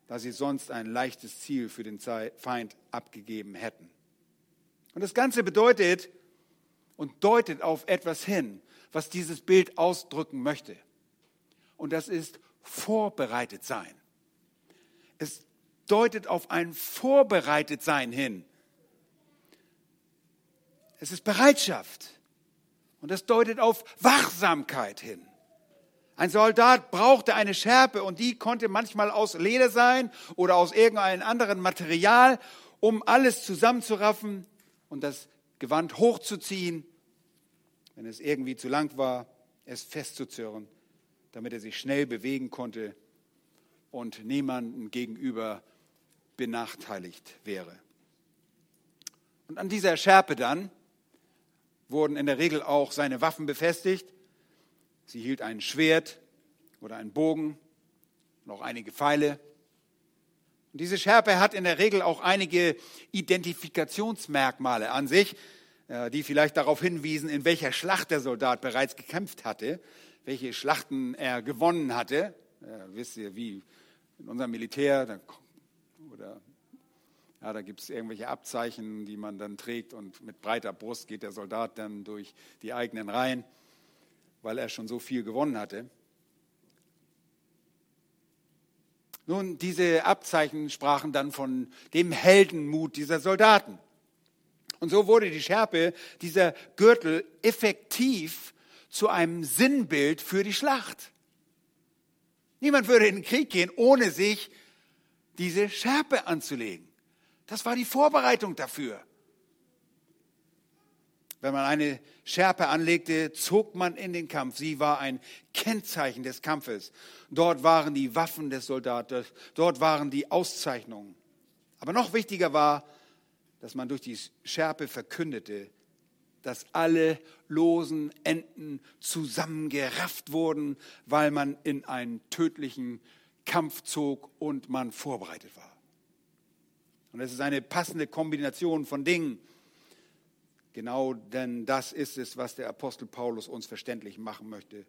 da sie sonst ein leichtes Ziel für den Feind abgegeben hätten. Und das Ganze bedeutet und deutet auf etwas hin, was dieses Bild ausdrücken möchte. Und das ist vorbereitet sein. Es deutet auf ein Vorbereitetsein hin. Es ist Bereitschaft. Und das deutet auf Wachsamkeit hin. Ein Soldat brauchte eine Schärpe und die konnte manchmal aus Leder sein oder aus irgendeinem anderen Material, um alles zusammenzuraffen und das Gewand hochzuziehen, wenn es irgendwie zu lang war, es festzuzurren, damit er sich schnell bewegen konnte und niemandem gegenüber benachteiligt wäre. Und an dieser Schärpe dann wurden in der Regel auch seine Waffen befestigt. Sie hielt ein Schwert oder einen Bogen und auch einige Pfeile. Und diese Schärpe hat in der Regel auch einige Identifikationsmerkmale an sich, äh, die vielleicht darauf hinwiesen, in welcher Schlacht der Soldat bereits gekämpft hatte, welche Schlachten er gewonnen hatte. Ja, wisst ihr, wie in unserem Militär oder ja, da gibt es irgendwelche Abzeichen, die man dann trägt und mit breiter Brust geht der Soldat dann durch die eigenen Reihen, weil er schon so viel gewonnen hatte. Nun, diese Abzeichen sprachen dann von dem Heldenmut dieser Soldaten. Und so wurde die Schärpe, dieser Gürtel, effektiv zu einem Sinnbild für die Schlacht. Niemand würde in den Krieg gehen, ohne sich diese Schärpe anzulegen. Das war die Vorbereitung dafür. Wenn man eine Schärpe anlegte, zog man in den Kampf. Sie war ein Kennzeichen des Kampfes. Dort waren die Waffen des Soldaten, dort waren die Auszeichnungen. Aber noch wichtiger war, dass man durch die Schärpe verkündete, dass alle losen Enden zusammengerafft wurden, weil man in einen tödlichen Kampf zog und man vorbereitet war. Und es ist eine passende Kombination von Dingen. Genau denn das ist es, was der Apostel Paulus uns verständlich machen möchte.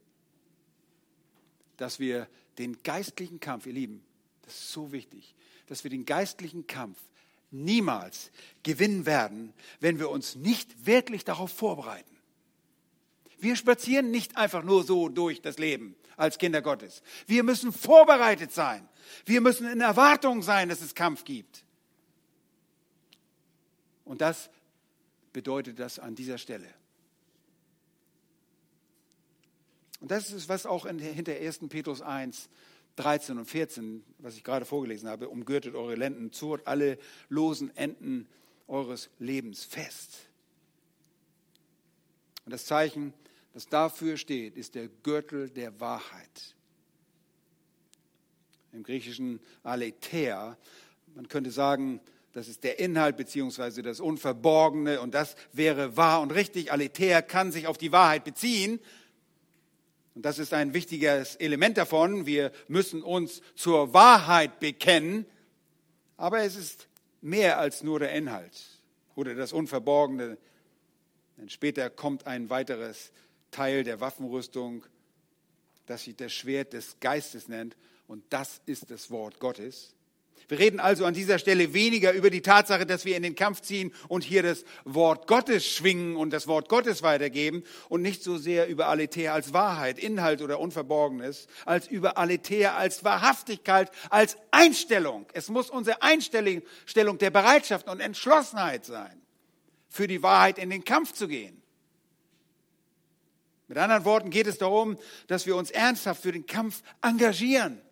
Dass wir den geistlichen Kampf, ihr Lieben, das ist so wichtig, dass wir den geistlichen Kampf niemals gewinnen werden, wenn wir uns nicht wirklich darauf vorbereiten. Wir spazieren nicht einfach nur so durch das Leben als Kinder Gottes. Wir müssen vorbereitet sein. Wir müssen in Erwartung sein, dass es Kampf gibt. Und das bedeutet das an dieser Stelle. Und das ist, was auch in, hinter 1. Petrus 1, 13 und 14, was ich gerade vorgelesen habe, umgürtet eure Lenden, zurt alle losen Enden eures Lebens fest. Und das Zeichen, das dafür steht, ist der Gürtel der Wahrheit. Im Griechischen Aletheia, man könnte sagen, das ist der Inhalt beziehungsweise das Unverborgene und das wäre wahr und richtig. Aletheia kann sich auf die Wahrheit beziehen. Und das ist ein wichtiges Element davon. Wir müssen uns zur Wahrheit bekennen. Aber es ist mehr als nur der Inhalt oder das Unverborgene. Denn später kommt ein weiteres Teil der Waffenrüstung, das sich das Schwert des Geistes nennt. Und das ist das Wort Gottes. Wir reden also an dieser Stelle weniger über die Tatsache, dass wir in den Kampf ziehen und hier das Wort Gottes schwingen und das Wort Gottes weitergeben und nicht so sehr über Aletheia als Wahrheit, Inhalt oder Unverborgenes, als über Aletheia als Wahrhaftigkeit, als Einstellung. Es muss unsere Einstellung der Bereitschaft und Entschlossenheit sein, für die Wahrheit in den Kampf zu gehen. Mit anderen Worten geht es darum, dass wir uns ernsthaft für den Kampf engagieren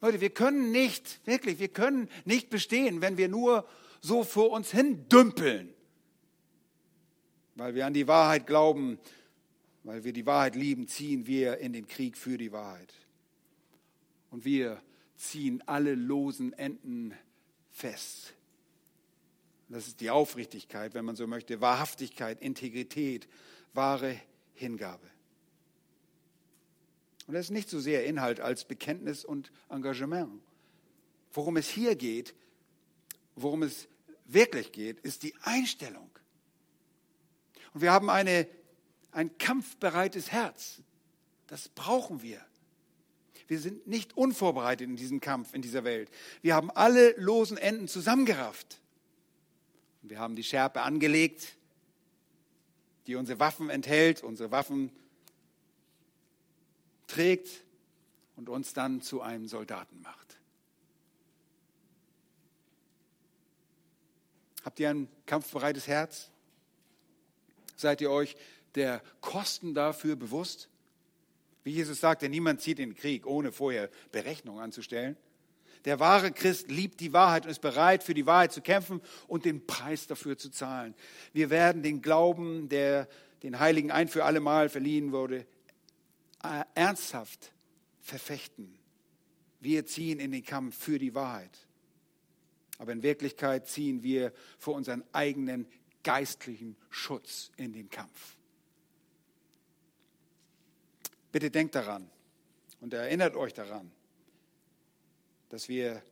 Leute, wir können nicht, wirklich, wir können nicht bestehen, wenn wir nur so vor uns hin dümpeln. Weil wir an die Wahrheit glauben, weil wir die Wahrheit lieben, ziehen wir in den Krieg für die Wahrheit. Und wir ziehen alle losen Enden fest. Das ist die Aufrichtigkeit, wenn man so möchte, Wahrhaftigkeit, Integrität, wahre Hingabe. Und das ist nicht so sehr Inhalt als Bekenntnis und Engagement. Worum es hier geht, worum es wirklich geht, ist die Einstellung. Und wir haben eine, ein kampfbereites Herz. Das brauchen wir. Wir sind nicht unvorbereitet in diesem Kampf, in dieser Welt. Wir haben alle losen Enden zusammengerafft. Wir haben die Schärpe angelegt, die unsere Waffen enthält, unsere Waffen trägt und uns dann zu einem Soldaten macht. Habt ihr ein kampfbereites Herz? Seid ihr euch der Kosten dafür bewusst? Wie Jesus sagte, niemand zieht in den Krieg, ohne vorher Berechnung anzustellen. Der wahre Christ liebt die Wahrheit und ist bereit, für die Wahrheit zu kämpfen und den Preis dafür zu zahlen. Wir werden den Glauben, der den Heiligen ein für alle Mal verliehen wurde, äh, ernsthaft verfechten. Wir ziehen in den Kampf für die Wahrheit. Aber in Wirklichkeit ziehen wir für unseren eigenen geistlichen Schutz in den Kampf. Bitte denkt daran und erinnert euch daran, dass wir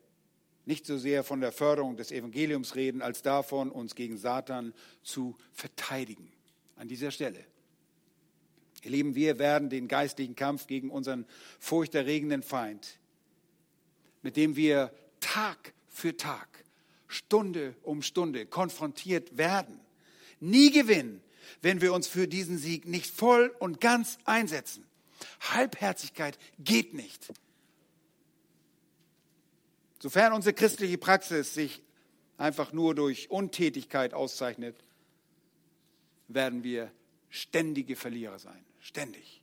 nicht so sehr von der Förderung des Evangeliums reden, als davon, uns gegen Satan zu verteidigen. An dieser Stelle. Ihr Lieben, wir werden den geistlichen Kampf gegen unseren furchterregenden Feind, mit dem wir Tag für Tag, Stunde um Stunde konfrontiert werden, nie gewinnen, wenn wir uns für diesen Sieg nicht voll und ganz einsetzen. Halbherzigkeit geht nicht. Sofern unsere christliche Praxis sich einfach nur durch Untätigkeit auszeichnet, werden wir ständige Verlierer sein. Ständig.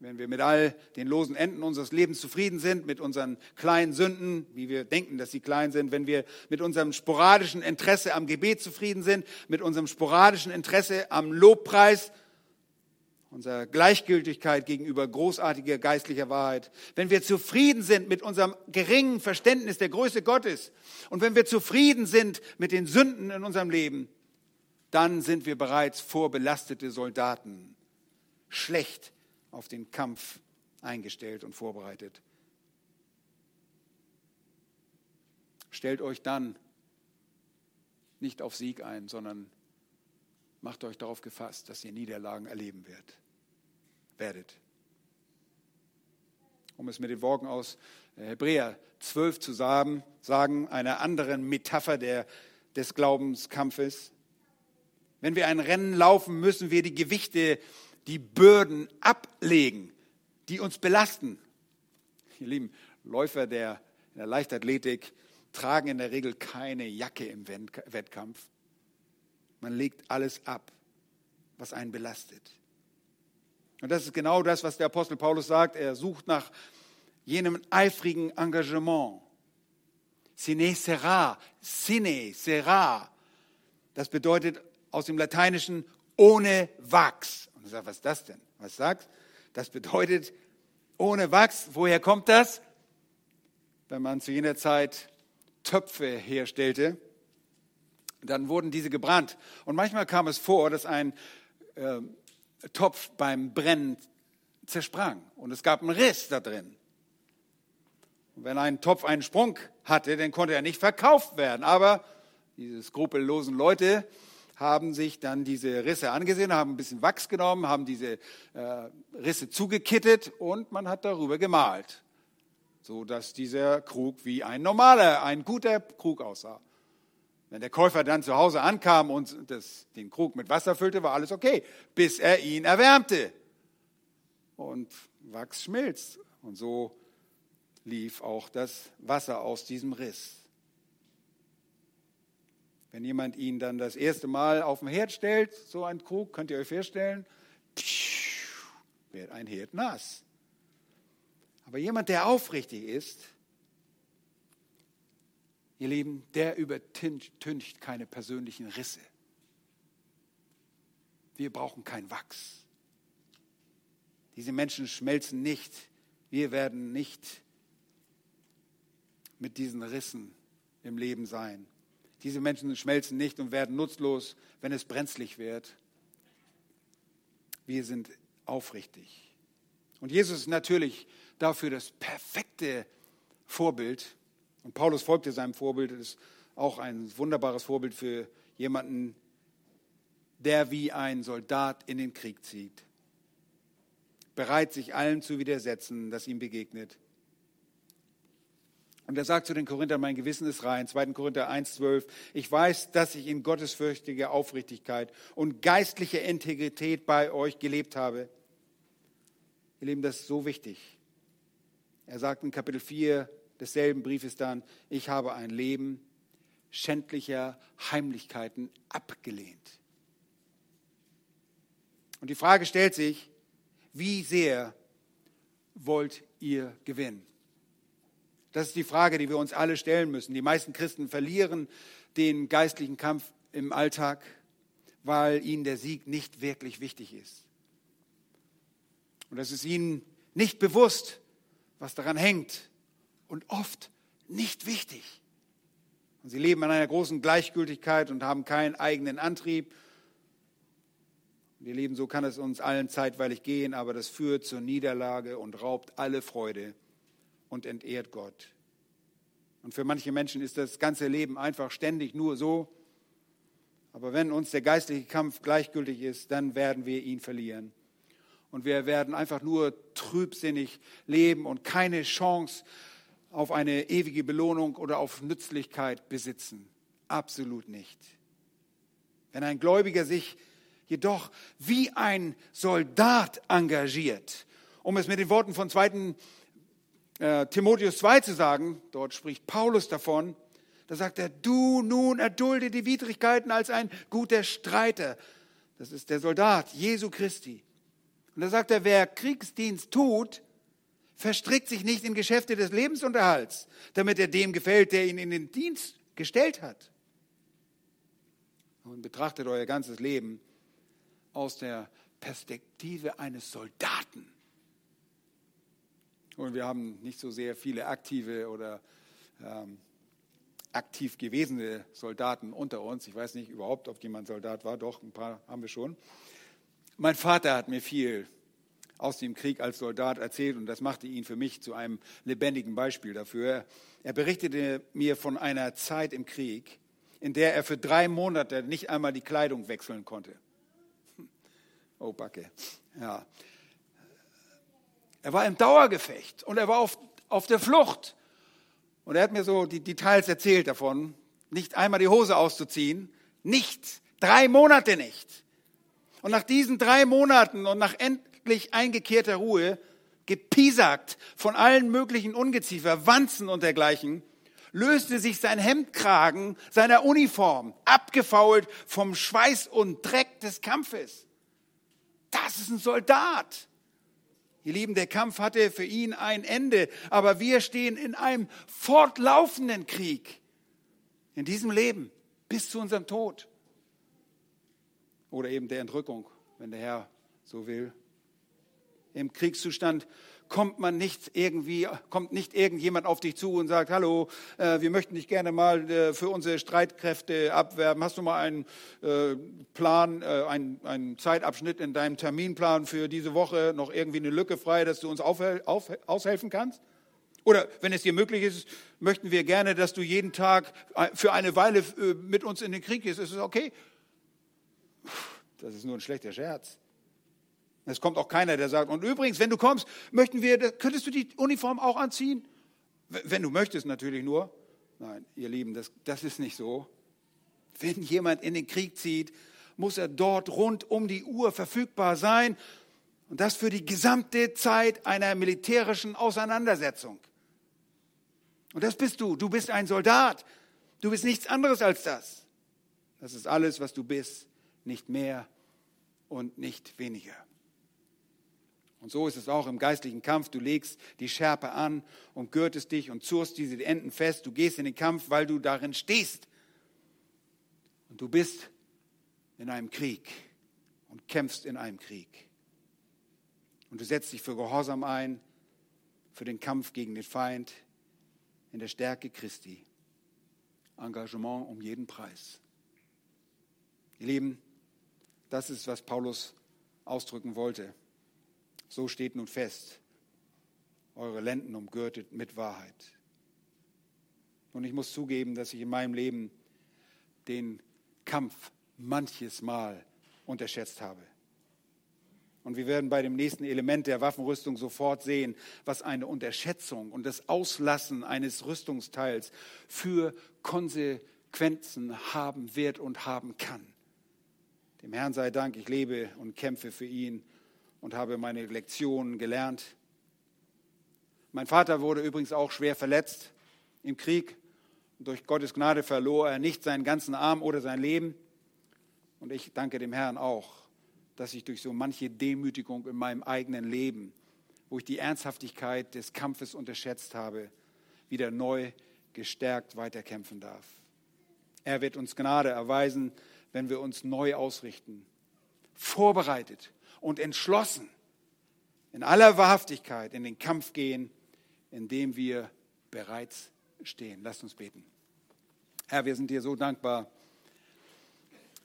Wenn wir mit all den losen Enden unseres Lebens zufrieden sind, mit unseren kleinen Sünden, wie wir denken, dass sie klein sind, wenn wir mit unserem sporadischen Interesse am Gebet zufrieden sind, mit unserem sporadischen Interesse am Lobpreis, unserer Gleichgültigkeit gegenüber großartiger geistlicher Wahrheit, wenn wir zufrieden sind mit unserem geringen Verständnis der Größe Gottes und wenn wir zufrieden sind mit den Sünden in unserem Leben, dann sind wir bereits vorbelastete Soldaten, schlecht auf den Kampf eingestellt und vorbereitet. Stellt euch dann nicht auf Sieg ein, sondern macht euch darauf gefasst, dass ihr Niederlagen erleben werdet. Um es mit den Worten aus äh, Hebräer 12 zu sagen, sagen einer anderen Metapher der, des Glaubenskampfes. Wenn wir ein Rennen laufen, müssen wir die Gewichte, die Bürden ablegen, die uns belasten. Ihr lieben Läufer der, der Leichtathletik tragen in der Regel keine Jacke im Wettkampf. Man legt alles ab, was einen belastet. Und das ist genau das, was der Apostel Paulus sagt. Er sucht nach jenem eifrigen Engagement. Sine sera, sine sera. Das bedeutet aus dem Lateinischen ohne Wachs. Und ich sage, was ist das denn? Was sagt? Das bedeutet ohne Wachs. Woher kommt das? Wenn man zu jener Zeit Töpfe herstellte, dann wurden diese gebrannt. Und manchmal kam es vor, dass ein äh, Topf beim Brennen zersprang und es gab einen Riss da drin. Und wenn ein Topf einen Sprung hatte, dann konnte er nicht verkauft werden. Aber diese skrupellosen Leute haben sich dann diese Risse angesehen, haben ein bisschen Wachs genommen, haben diese äh, Risse zugekittet und man hat darüber gemalt, so dass dieser Krug wie ein normaler, ein guter Krug aussah. Wenn der Käufer dann zu Hause ankam und das, den Krug mit Wasser füllte, war alles okay, bis er ihn erwärmte. Und Wachs schmilzt. Und so lief auch das Wasser aus diesem Riss. Wenn jemand ihn dann das erste Mal auf den Herd stellt, so ein Krug, könnt ihr euch vorstellen, wird ein Herd nass. Aber jemand, der aufrichtig ist, ihr Lieben, der übertüncht keine persönlichen Risse. Wir brauchen kein Wachs. Diese Menschen schmelzen nicht. Wir werden nicht mit diesen Rissen im Leben sein. Diese Menschen schmelzen nicht und werden nutzlos, wenn es brenzlig wird. Wir sind aufrichtig. Und Jesus ist natürlich dafür das perfekte Vorbild. Und Paulus folgte seinem Vorbild, das ist auch ein wunderbares Vorbild für jemanden, der wie ein Soldat in den Krieg zieht, bereit sich allem zu widersetzen, das ihm begegnet. Und er sagt zu den Korinthern, mein Gewissen ist rein, 2. Korinther 1,12, ich weiß, dass ich in gottesfürchtiger Aufrichtigkeit und geistlicher Integrität bei euch gelebt habe. Ihr Lieben, das ist so wichtig. Er sagt in Kapitel 4, desselben Briefes dann, ich habe ein Leben schändlicher Heimlichkeiten abgelehnt. Und die Frage stellt sich, Wie sehr wollt ihr gewinnen? Das ist die Frage, die wir uns alle stellen müssen. Die meisten Christen verlieren den geistlichen Kampf im Alltag, weil ihnen der Sieg nicht wirklich wichtig ist. Und es ist ihnen nicht bewusst, was daran hängt und oft nicht wichtig. Und sie leben in einer großen Gleichgültigkeit und haben keinen eigenen Antrieb. Und ihr Lieben, so kann es uns allen zeitweilig gehen, aber das führt zur Niederlage und raubt alle Freude und entehrt Gott. Und für manche Menschen ist das ganze Leben einfach ständig nur so. Aber wenn uns der geistliche Kampf gleichgültig ist, dann werden wir ihn verlieren. Und wir werden einfach nur trübsinnig leben und keine Chance auf eine ewige Belohnung oder auf Nützlichkeit besitzen. Absolut nicht. Wenn ein Gläubiger sich jedoch wie ein Soldat engagiert, um es mit den Worten von 2. Äh, Timotheus 2 zu sagen, dort spricht Paulus davon, da sagt er, du nun erdulde die Widrigkeiten als ein guter Streiter. Das ist der Soldat Jesu Christi. Und da sagt er, wer Kriegsdienst tut, verstrickt sich nicht in Geschäfte des Lebensunterhalts, damit er dem gefällt, der ihn in den Dienst gestellt hat. Und betrachtet euer ganzes Leben aus der Perspektive eines Soldaten. Und wir haben nicht so sehr viele aktive oder ähm, aktiv gewesene Soldaten unter uns. Ich weiß nicht überhaupt, ob jemand Soldat war. Doch, ein paar haben wir schon. Mein Vater hat mir viel aus dem Krieg als Soldat erzählt und das machte ihn für mich zu einem lebendigen Beispiel dafür. Er berichtete mir von einer Zeit im Krieg, in der er für drei Monate nicht einmal die Kleidung wechseln konnte. Oh, Backe. Ja. Er war im Dauergefecht und er war auf, auf der Flucht. Und er hat mir so die Details erzählt davon, nicht einmal die Hose auszuziehen, nicht, drei Monate nicht. Und nach diesen drei Monaten und nach endlich eingekehrter Ruhe, gepiesackt von allen möglichen Ungeziefer, Wanzen und dergleichen, löste sich sein Hemdkragen seiner Uniform, abgefault vom Schweiß und Dreck des Kampfes. Das ist ein Soldat. Ihr Lieben, der Kampf hatte für ihn ein Ende, aber wir stehen in einem fortlaufenden Krieg. In diesem Leben bis zu unserem Tod. Oder eben der Entrückung, wenn der Herr so will. Im Kriegszustand kommt man nicht irgendwie, kommt nicht irgendjemand auf dich zu und sagt, hallo, äh, wir möchten dich gerne mal äh, für unsere Streitkräfte abwerben. Hast du mal einen äh, Plan, äh, einen, einen, Zeitabschnitt in deinem Terminplan für diese Woche, noch irgendwie eine Lücke frei, dass du uns auf, auf, aushelfen kannst? Oder wenn es dir möglich ist, möchten wir gerne, dass du jeden Tag äh, für eine Weile äh, mit uns in den Krieg gehst. Ist es okay? Das ist nur ein schlechter Scherz. Es kommt auch keiner, der sagt, und übrigens, wenn du kommst, möchten wir, könntest du die Uniform auch anziehen? Wenn du möchtest natürlich nur. Nein, ihr Lieben, das, das ist nicht so. Wenn jemand in den Krieg zieht, muss er dort rund um die Uhr verfügbar sein. Und das für die gesamte Zeit einer militärischen Auseinandersetzung. Und das bist du. Du bist ein Soldat. Du bist nichts anderes als das. Das ist alles, was du bist. Nicht mehr und nicht weniger. Und so ist es auch im geistlichen Kampf. Du legst die Schärpe an und gürtest dich und zurst diese Enden fest. Du gehst in den Kampf, weil du darin stehst. Und du bist in einem Krieg und kämpfst in einem Krieg. Und du setzt dich für Gehorsam ein, für den Kampf gegen den Feind, in der Stärke Christi. Engagement um jeden Preis. Ihr Lieben, das ist, was Paulus ausdrücken wollte. So steht nun fest, eure Lenden umgürtet mit Wahrheit. Und ich muss zugeben, dass ich in meinem Leben den Kampf manches Mal unterschätzt habe. Und wir werden bei dem nächsten Element der Waffenrüstung sofort sehen, was eine Unterschätzung und das Auslassen eines Rüstungsteils für Konsequenzen haben wird und haben kann. Dem Herrn sei Dank, ich lebe und kämpfe für ihn und habe meine Lektionen gelernt. Mein Vater wurde übrigens auch schwer verletzt im Krieg. Durch Gottes Gnade verlor er nicht seinen ganzen Arm oder sein Leben. Und ich danke dem Herrn auch, dass ich durch so manche Demütigung in meinem eigenen Leben, wo ich die Ernsthaftigkeit des Kampfes unterschätzt habe, wieder neu gestärkt weiterkämpfen darf. Er wird uns Gnade erweisen, wenn wir uns neu ausrichten, vorbereitet und entschlossen in aller Wahrhaftigkeit in den Kampf gehen, in dem wir bereits stehen. Lasst uns beten. Herr, wir sind dir so dankbar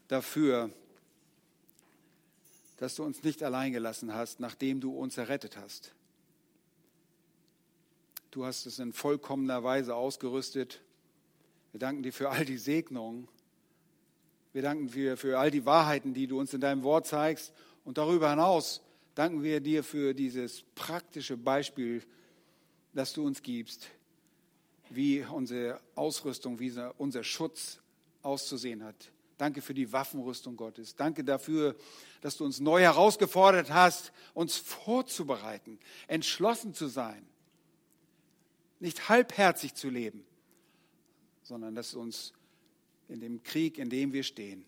dafür, dass du uns nicht allein gelassen hast, nachdem du uns errettet hast. Du hast es in vollkommener Weise ausgerüstet. Wir danken dir für all die Segnungen. Wir danken dir für all die Wahrheiten, die du uns in deinem Wort zeigst. Und darüber hinaus danken wir dir für dieses praktische Beispiel, das du uns gibst, wie unsere Ausrüstung, wie unser Schutz auszusehen hat. Danke für die Waffenrüstung Gottes. Danke dafür, dass du uns neu herausgefordert hast, uns vorzubereiten, entschlossen zu sein, nicht halbherzig zu leben, sondern dass uns in dem Krieg, in dem wir stehen,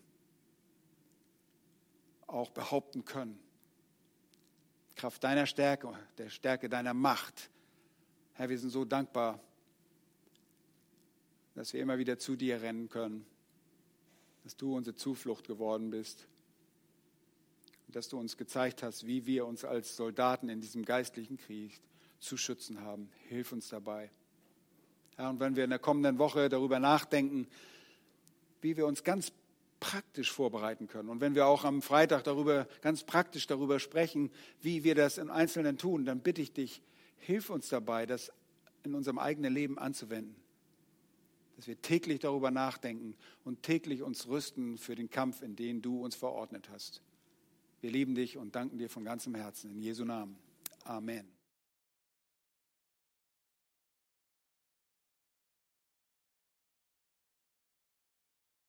auch behaupten können. Kraft deiner Stärke, der Stärke deiner Macht. Herr, wir sind so dankbar, dass wir immer wieder zu dir rennen können, dass du unsere Zuflucht geworden bist und dass du uns gezeigt hast, wie wir uns als Soldaten in diesem geistlichen Krieg zu schützen haben. Hilf uns dabei. Ja, und wenn wir in der kommenden Woche darüber nachdenken, wie wir uns ganz praktisch vorbereiten können. Und wenn wir auch am Freitag darüber, ganz praktisch darüber sprechen, wie wir das im Einzelnen tun, dann bitte ich dich, hilf uns dabei, das in unserem eigenen Leben anzuwenden. Dass wir täglich darüber nachdenken und täglich uns rüsten für den Kampf, in den du uns verordnet hast. Wir lieben dich und danken dir von ganzem Herzen. In Jesu Namen. Amen.